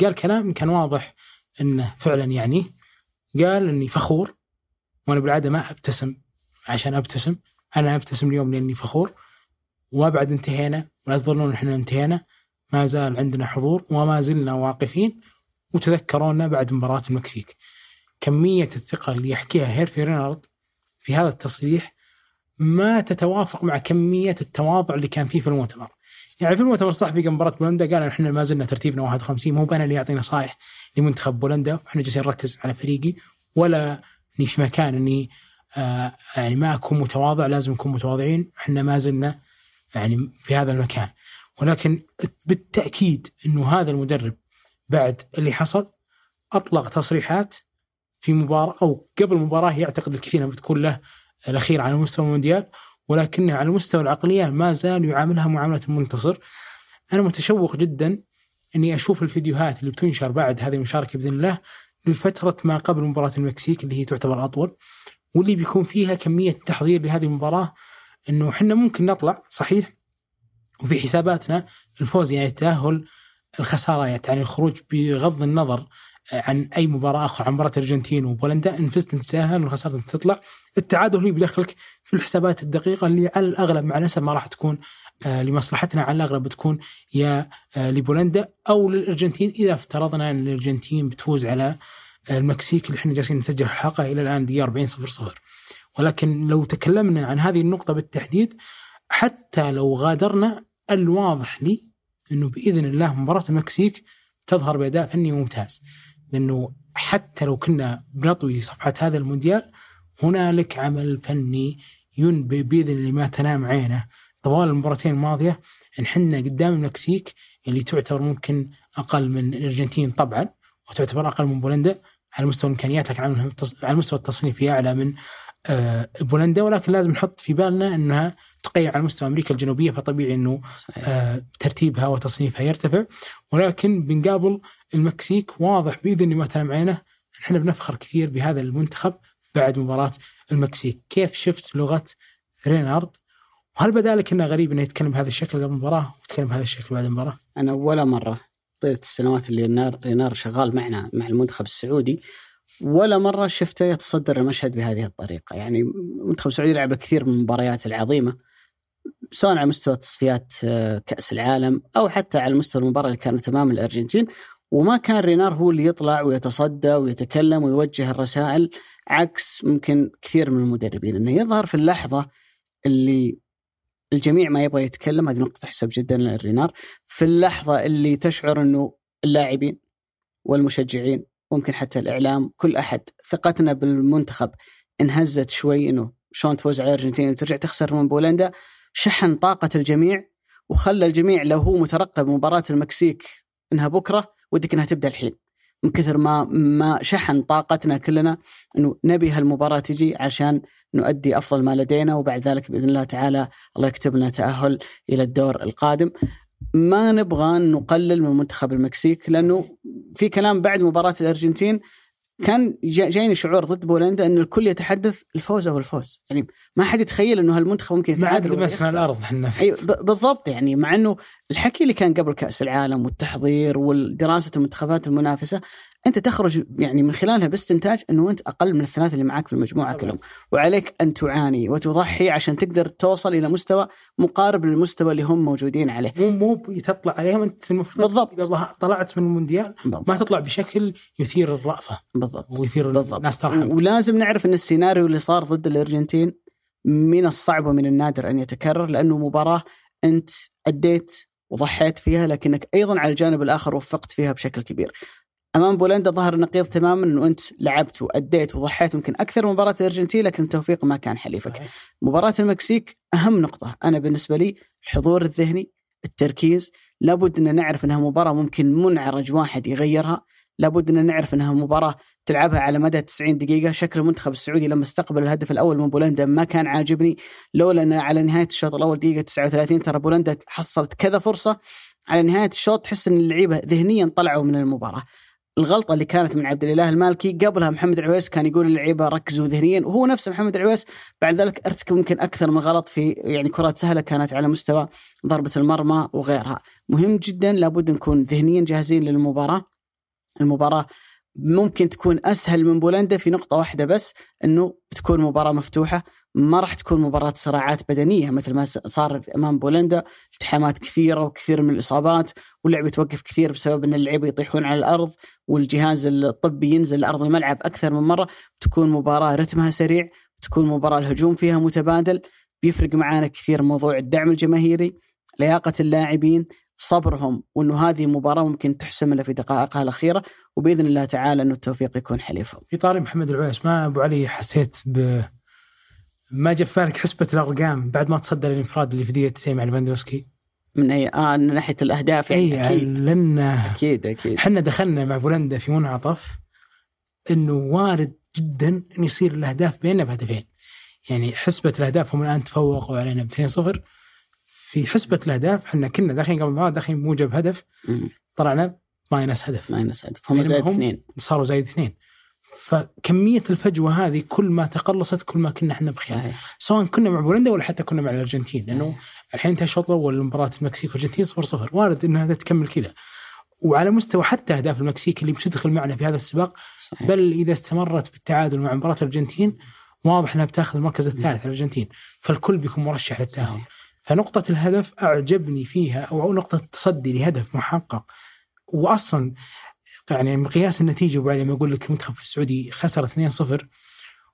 قال كلام كان واضح إنه فعلا يعني قال إني فخور وأنا بالعادة ما أبتسم عشان أبتسم أنا أبتسم اليوم لأني فخور وابعد انتهينا ولا تظنون إحنا انتهينا ما زال عندنا حضور وما زلنا واقفين وتذكرونا بعد مباراة المكسيك. كمية الثقة اللي يحكيها هيرفي رينارد في هذا التصريح ما تتوافق مع كمية التواضع اللي كان فيه في المؤتمر. يعني في المؤتمر الصحفي قبل مباراة بولندا قال إحنا ما زلنا ترتيبنا 51 مو أنا اللي يعطي نصائح لمنتخب بولندا وإحنا جالسين نركز على فريقي ولا إني في مكان إني آه يعني ما أكون متواضع لازم نكون متواضعين. إحنا ما زلنا يعني في هذا المكان. ولكن بالتأكيد إنه هذا المدرب بعد اللي حصل أطلق تصريحات في مباراة أو قبل المباراة يعتقد الكثير أنها بتكون له الأخير على مستوى المونديال ولكنه على مستوى العقلية ما زال يعاملها معاملة المنتصر. أنا متشوق جدا إني أشوف الفيديوهات اللي بتنشر بعد هذه المشاركة بإذن الله لفتره ما قبل مباراة المكسيك اللي هي تعتبر أطول واللي بيكون فيها كمية تحضير لهذه المباراة إنه إحنا ممكن نطلع صحيح وفي حساباتنا الفوز يعني التاهل الخسارات يعني الخروج بغض النظر عن أي مباراة أخرى عن مباراة الأرجنتين وبولندا ان فزت أنت تتاهل وان خسرت انت تطلع التعادل هو بيدخلك في الحسابات الدقيقة اللي على الأغلب مع الأسف ما راح تكون آه لمصلحتنا. على الأغلب بتكون يا آه لبولندا أو للأرجنتين. إذا افترضنا أن الأرجنتين بتفوز على آه المكسيك اللي إحنا جالسين نسجل الحلقة إلى الآن دقيقة 40 0 0 ولكن لو تكلمنا عن هذه النقطة بالتحديد حتى لو غادرنا الواضح لي إنه بإذن الله مباراة المكسيك تظهر بأداء فني ممتاز. لأنه حتى لو كنا بنطوي صفحة هذا المونديال هنالك عمل فني ينبئ بإذن الله ما تنام عينه. طوال المباراتين الماضية إن حنا قدام المكسيك اللي تعتبر ممكن أقل من الأرجنتين طبعا وتعتبر أقل من بولندا على مستوى الإمكانيات لكن على مستوى التصنيف أعلى من بولندا. ولكن لازم نحط في بالنا إنها تقيم على مستوى أمريكا الجنوبية فطبيعي إنه آه ترتيبها وتصنيفها يرتفع. ولكن بنقابل المكسيك واضح بإذن الله ما تنام عينه إحنا بنفخر كثير بهذا المنتخب بعد مباراة المكسيك. كيف شفت لغة رينارد؟ وهل بدا لك إنه غريب إنه يتكلم بهذا الشكل قبل المباراة؟ ويتكلم بهذا الشكل بعد المباراة؟ أنا ولا مرة طيلة السنوات اللي رينار رينار شغال معنا مع المنتخب السعودي ولا مرة شفته يتصدر المشهد بهذه الطريقة. يعني المنتخب السعودي لعب كثير من المباريات العظيمة سواء على مستوى تصفيات كأس العالم أو حتى على مستوى المباراة اللي كانت أمام الأرجنتين. وما كان رينار هو اللي يطلع ويتصدى ويتكلم ويوجه الرسائل عكس ممكن كثير من المدربين إنه يظهر في اللحظة اللي الجميع ما يبغى يتكلم هذه نقطة تحسب جدا للرينار في اللحظة اللي تشعر إنه اللاعبين والمشجعين ممكن حتى الإعلام كل أحد ثقتنا بالمنتخب انهزت شوي إنه شلون تفوز على الأرجنتين وترجع تخسر من بولندا. شحن طاقة الجميع وخلى الجميع لو هو مترقب مباراة المكسيك إنها بكرة ودك إنها تبدأ الحين من كثر ما ما شحن طاقتنا كلنا إنه نبي هالمباراة تجي عشان نؤدي أفضل ما لدينا وبعد ذلك بإذن الله تعالى الله يكتب لنا تأهل إلى الدور القادم. ما نبغى نقلل من منتخب المكسيك لأنه في كلام بعد مباراة الأرجنتين كان جايني شعور ضد بولندا أن الكل يتحدث الفوز أو الفوز. يعني ما حد يتخيل أنه هالمنتخب ممكن يتعادل لمسنا الأرض إحنا. أيوه بالضبط يعني مع أنه الحكي اللي كان قبل كأس العالم والتحضير ودراسه المنتخبات المنافسة أنت تخرج يعني من خلالها باستنتاج إنه أنت أقل من الثلاثة اللي معاك في المجموعة. كلهم وعليك أن تعاني وتضحي عشان تقدر توصل إلى مستوى مقارب للمستوى اللي هم موجودين عليه مو مو تطلع عليهم أنت المفروض بالضبط. إذا طلعت من المونديال ما تطلع بشكل يثير الرأفة بالضبط ويثير بالضبط. الناس ترحم ولازم نعرف إن السيناريو اللي صار ضد الأرجنتين من الصعب ومن النادر أن يتكرر لأنه مباراة أنت أديت وضحيت فيها لكنك أيضا على الجانب الآخر وفقت فيها بشكل كبير. أمام بولندا ظهر النقيض تماما انه أنت لعبت وأديت وضحيت يمكن أكثر من مباراة الأرجنتين لكن التوفيق ما كان حليفك. صحيح. مباراة المكسيك أهم نقطة. أنا بالنسبة لي الحضور الذهني التركيز لابد أن نعرف أنها مباراة ممكن منعرج واحد يغيرها لابد أن نعرف أنها مباراة تلعبها على مدى 90 دقيقة. شكل المنتخب السعودي لما استقبل الهدف الأول من بولندا ما كان عاجبني. لولا أن على نهاية الشوط الأول دقيقة 39 ترى بولندا حصلت كذا فرصة. على نهاية الشوط تحس أن اللعيبة ذهنيا طلعوا من المباراة. الغلطة اللي كانت من عبد الإله المالكي قبلها محمد العويس كان يقول للعيبة ركزوا ذهنيا وهو نفسه محمد العويس بعد ذلك ارتكب يمكن أكثر من غلط في يعني كرات سهلة كانت على مستوى ضربة المرمى وغيرها، مهم جدا لابد نكون ذهنيا جاهزين للمباراة. المباراة ممكن تكون أسهل من بولندا في نقطة واحدة بس إنه بتكون مباراة مفتوحة ما راح تكون مباراة صراعات بدنية مثل ما صار أمام بولندا التحامات كثيرة وكثير من الإصابات واللعب يتوقف كثير بسبب أن اللعيبة يطيحون على الأرض والجهاز الطبي ينزل لأرض الملعب أكثر من مرة. تكون مباراة رتمها سريع تكون مباراة الهجوم فيها متبادل. بيفرق معانا كثير موضوع الدعم الجماهيري لياقة اللاعبين صبرهم وأنه هذه مباراة ممكن تحسم الا في دقائقها الأخيرة. وبإذن الله تعالى انه التوفيق يكون حليفهم. في طاري محمد العويس ما أبو علي حسيت ب ما جاء في بالك حسبة الأرقام بعد ما تصدر الانفراد اللي في دقيقة 90 مع ليفاندوسكي من اي آه من ناحية الأهداف يعني اي أكيد. لأن أكيد أكيد. إحنا دخلنا مع بولندا في منعطف إنه وارد جدا ان يصير الأهداف بيننا بهدفين. يعني حسبة الأهداف هم الآن تفوقوا علينا ب 2-0 في حسبة الأهداف إحنا كنا داخلين قبل المباراة داخلين بموجب هدف. طلعنا minus هدف. minus هدف. هم زائد اثنين. صاروا زايد اثنين. فكمية الفجوة هذه كل ما تقلصت كل ما كنا إحنا بخير. صحيح. سواء كنا مع بولندا ولا حتى كنا مع الأرجنتين لأنه الحين انتهى الشوط الأول لمباراه المكسيك والأرجنتين 0 0 وارد إن هذا تكمل كذا. وعلى مستوى حتى أهداف المكسيك اللي بتدخل معنا في هذا السباق صحيح. بل إذا استمرت بالتعادل مع مباراة الأرجنتين واضح إنها بتاخذ المركز الثالث الأرجنتين. فالكل بيكون مرشح للتأهل. صحيح. فنقطة الهدف أعجبني فيها أو نقطة التصدي لهدف محقق. وأصلا يعني مقياس النتيجة أبو علي لما أقول لك المنتخب السعودي خسر 2-0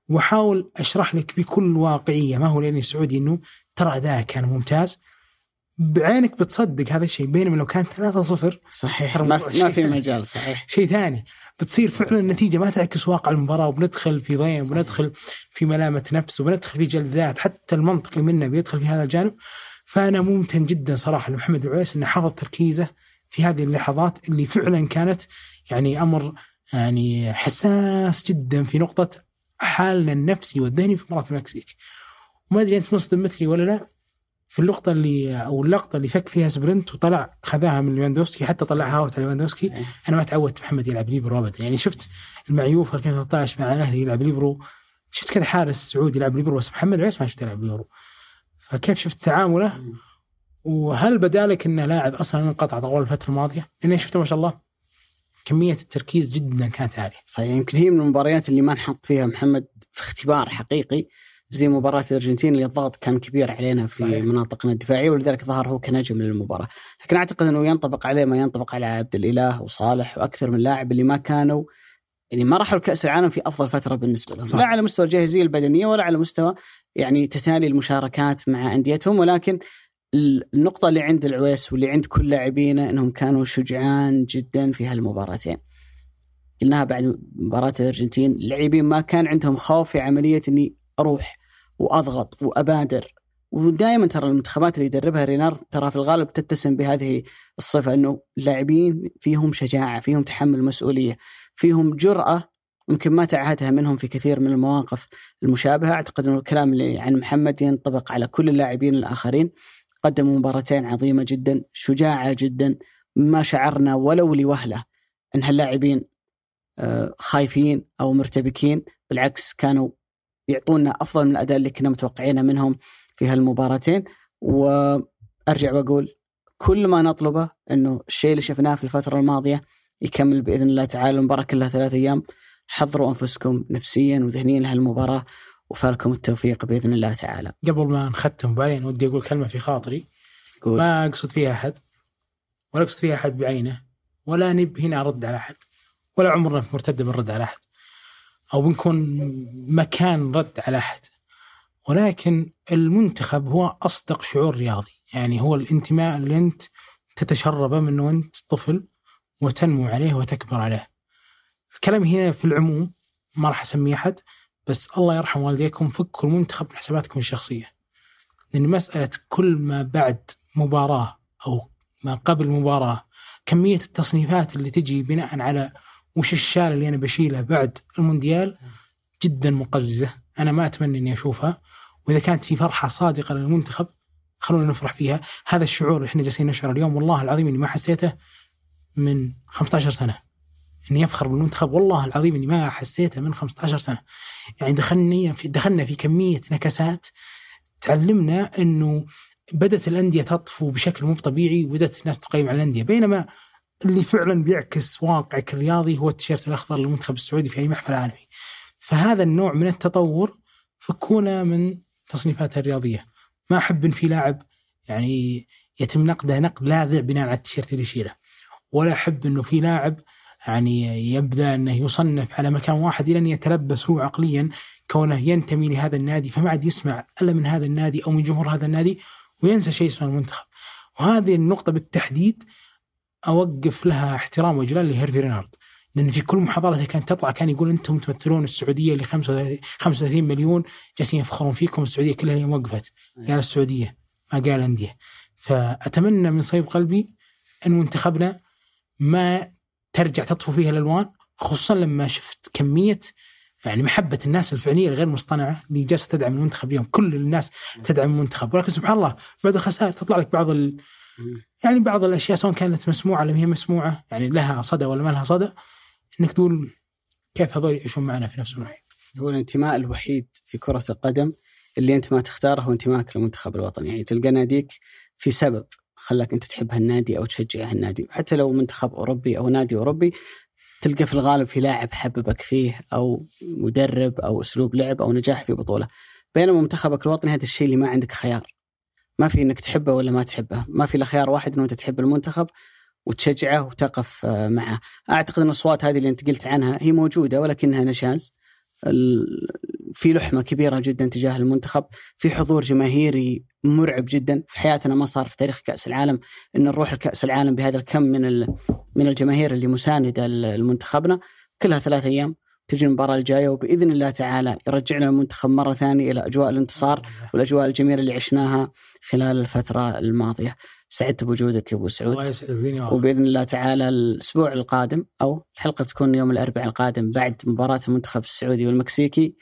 وأحاول أشرح لك بكل واقعية ما هو لأني سعودي أنه ترى أداء كان ممتاز. بعينك بتصدق هذا الشيء بينما لو كان 3-0 صحيح. ما في, ما في. مجال صحيح. شيء ثاني بتصير فعلا النتيجة ما تعكس واقع المباراة وبندخل في ضيم صحيح. وبندخل في ملامة نفس وبندخل في جلد ذات حتى المنطقي منا بيدخل في هذا الجانب. فأنا ممتن جدا صراحة لمحمد العويس أنه حفظ تركيزه في هذه اللحظات اللي فعلا كانت يعني أمر يعني حساس جدا في نقطة حالنا النفسي والذهني في مباراة المكسيك. وما أدري أنت منصدم مثلي ولا لا في اللقطة اللي أو اللقطة اللي فك فيها sprint وطلع خذاها من ليفاندوسكي حتى طلعها out على ليفاندوسكي إيه. أنا ما تعودت محمد يلعب ليبرو ابدا. يعني شفت المعيوف 2013 مع الأهلي يلعب ليبرو. شفت كذا حارس سعودي يلعب ليبرو بس محمد العويس ما شفت يلعب ليبرو. فكيف شفت تعامله؟ وهل بدا لك إنه لاعب أصلا انقطع طوال الفترة الماضية؟ لأني شفته ما شاء الله. كمية التركيز جدا كانت عالية. صحيح يمكن هي من المباريات اللي ما نحط فيها محمد في اختبار حقيقي زي مباراة الأرجنتين اللي الضغط كان كبير علينا في صحيح. مناطقنا الدفاعية ولذلك ظهر هو كنجم للمباراة لكن أعتقد أنه ينطبق عليه ما ينطبق على عبد الإله وصالح وأكثر من لاعب اللي ما كانوا يعني ما راحوا لكأس العالم في أفضل فترة بالنسبة لهم صح. لا على مستوى الجاهزية البدنية ولا على مستوى يعني تتالي المشاركات مع أنديتهم ولكن النقطة اللي عند العويس واللي عند كل لاعبينا أنهم كانوا شجعان جدا في هالمباراتين. قلناها بعد مباراة الأرجنتين. اللاعبين ما كان عندهم خوف في عملية أني أروح وأضغط وأبادر. ودائما ترى المنتخبات اللي يدربها رينار ترى في الغالب تتسم بهذه الصفة أنه اللاعبين فيهم شجاعة فيهم تحمل مسؤولية فيهم جرأة يمكن ما تعهدها منهم في كثير من المواقف المشابهة. أعتقد أنه الكلام اللي عن محمد ينطبق على كل اللاعبين الآخرين. قدموا مباراتين عظيمة جدا شجاعة جدا ما شعرنا ولو لوهلة أن هاللاعبين آه، خايفين أو مرتبكين بالعكس كانوا يعطونا أفضل من الأداء اللي كنا متوقعينه منهم في هالمباراتين. وأرجع وأقول كل ما نطلبه أنه الشيء اللي شفناه في الفترة الماضية يكمل بإذن الله تعالى المباراة كلها ثلاث أيام. حضروا أنفسكم نفسيا وذهنيا لهالمباراة. وفالكم التوفيق بإذن الله تعالى. قبل ما نختم بعدين ودي أقول كلمة في خاطري. قول. ما أقصد فيها أحد ولا أقصد فيها أحد بعينه ولا نب هنا أرد على أحد ولا عمرنا في مرتدة بنرد على أحد أو بنكون مكان رد على أحد. ولكن المنتخب هو أصدق شعور رياضي. يعني هو الانتماء اللي أنت تتشربه من وأنت طفل وتنمو عليه وتكبر عليه. الكلام هنا في العموم ما راح اسمي أحد. بس الله يرحم والديكم فكوا المنتخب من حساباتكم الشخصية. لأن مسألة كل ما بعد مباراة أو ما قبل مباراة كمية التصنيفات اللي تجي بناء على وش الشال اللي أنا بشيله بعد المونديال جدا مقززة. أنا ما أتمنى إني أشوفها. وإذا كانت في فرحة صادقة للمنتخب خلونا نفرح فيها. هذا الشعور اللي إحنا جالسين نشعر اليوم والله العظيم إني ما حسيته من 15 سنة. إني أفخر بالمنتخب والله العظيم إني ما حسيته من 15 سنة يعني دخلني في دخلنا في كمية نكسات تعلمنا إنه بدأت الأندية تطفو بشكل مو طبيعي وبدأت الناس تقيم على الأندية بينما اللي فعلا بيعكس واقعك الرياضي هو التيشيرت الأخضر للمنتخب السعودي في أي محفل عالمي. فهذا النوع من التطور فكونا من تصنيفاتها الرياضية. ما أحب إن في لاعب يعني يتم نقده نقد لاذع بناء على التيشيرت اللي يشيله. ولا أحب إنه في لاعب يعني يبدأ انه يصنف على مكان واحد إلى أن يتلبس هو عقليا كونه ينتمي لهذا النادي فما عاد يسمع إلا من هذا النادي أو من جمهور هذا النادي وينسى شيء اسمه المنتخب. وهذه النقطة بالتحديد أوقف لها احترام وإجلال لهيرفي رينارد لأن في كل محاضرته كانت تطلع كان يقول أنتم تمثلون السعودية اللي 35 مليون جالسين يفخرون فيكم السعودية كلها اليوم وقفت. قال السعودية ما قال أندية. فأتمنى من صيب قلبي أن منتخبنا ما ترجع تطفو فيها الألوان خصوصا لما شفت كمية يعني محبة الناس الفعلية الغير مصطنعة اللي جالسة تدعم المنتخب اليوم. كل الناس تدعم المنتخب. ولكن سبحان الله بعد الخسائر تطلع لك بعض ال... يعني بعض الأشياء سواء كانت مسموعة لم هي مسموعة يعني لها صدى ولا ما لها صدى إنك تقول كيف هذول يعيشون معنا في نفس المحيط هو الانتماء الوحيد في كرة القدم اللي أنت ما تختاره هو انتمائك للمنتخب الوطني، يعني تلقى ناديك في سبب. خلاك أنت تحب هالنادي أو تشجع هالنادي، حتى لو منتخب أوروبي أو نادي أوروبي تلقى في الغالب في لاعب حببك فيه أو مدرب أو أسلوب لعب أو نجاح في بطولة. بينما منتخبك الوطني هذا الشيء اللي ما عندك خيار. ما في إنك تحبه ولا ما تحبه، ما في إلا خيار واحد إنه أنت تحب المنتخب وتشجعه وتقف آه، معه. أعتقد إن الأصوات هذه اللي أنت قلت عنها هي موجودة ولكنها نشاز. في لحمة كبيرة جدا تجاه المنتخب، في حضور جماهيري مرعب جدا، في حياتنا ما صار في تاريخ كأس العالم إن نروح لكأس العالم بهذا الكم من من الجماهير اللي مساندة لمنتخبنا، كلها ثلاث أيام تجي المباراة الجاية وبإذن الله تعالى يرجعنا المنتخب مرة ثانية إلى أجواء الانتصار والأجواء الجميلة اللي عشناها خلال الفترة الماضية. سعدت بوجودك يا أبو سعود. الله يسعدك. وبإذن الله تعالى الأسبوع القادم أو الحلقة بتكون يوم الأربعاء القادم بعد مباراة المنتخب السعودي والمكسيكي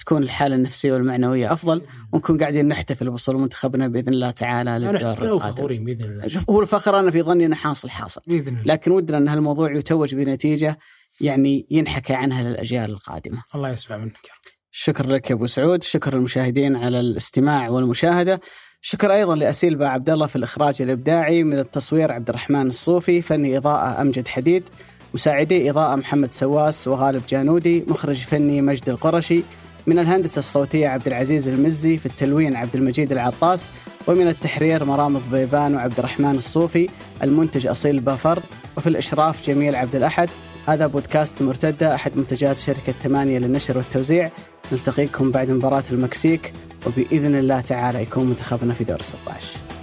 تكون الحالة النفسية والمعنوية أفضل ونكون قاعدين نحتفل بوصول منتخبنا بإذن الله تعالى للدور. وفخورين بإذن الله شوف هو الفخر أنا في ظني إنه حاصل حاصل بإذن الله لكن ودنا إن هالموضوع يتوج بنتيجة يعني ينحكى عنها للأجيال القادمة. الله يسمع منك يا رب شكر لك يا أبو سعود، شكر للمشاهدين على الاستماع والمشاهدة. شكر أيضا لأسيل عبد الله في الإخراج الإبداعي، من التصوير عبد الرحمن الصوفي، فني إضاءة أمجد حديد، مساعدي إضاءة محمد سواس وغالب جانودي، مخرج فني مجد القرشي، من الهندسة الصوتية عبد العزيز المزي، في التلوين عبد المجيد العطاس، ومن التحرير مرام الضبيبان وعبد الرحمن الصوفي، المنتج أصيل بافر، وفي الإشراف جميل عبد الأحد. هذا بودكاست مرتدة أحد منتجات شركة ثمانية للنشر والتوزيع نلتقيكم بعد مباراة المكسيك وبإذن الله تعالى يكون منتخبنا في دور 16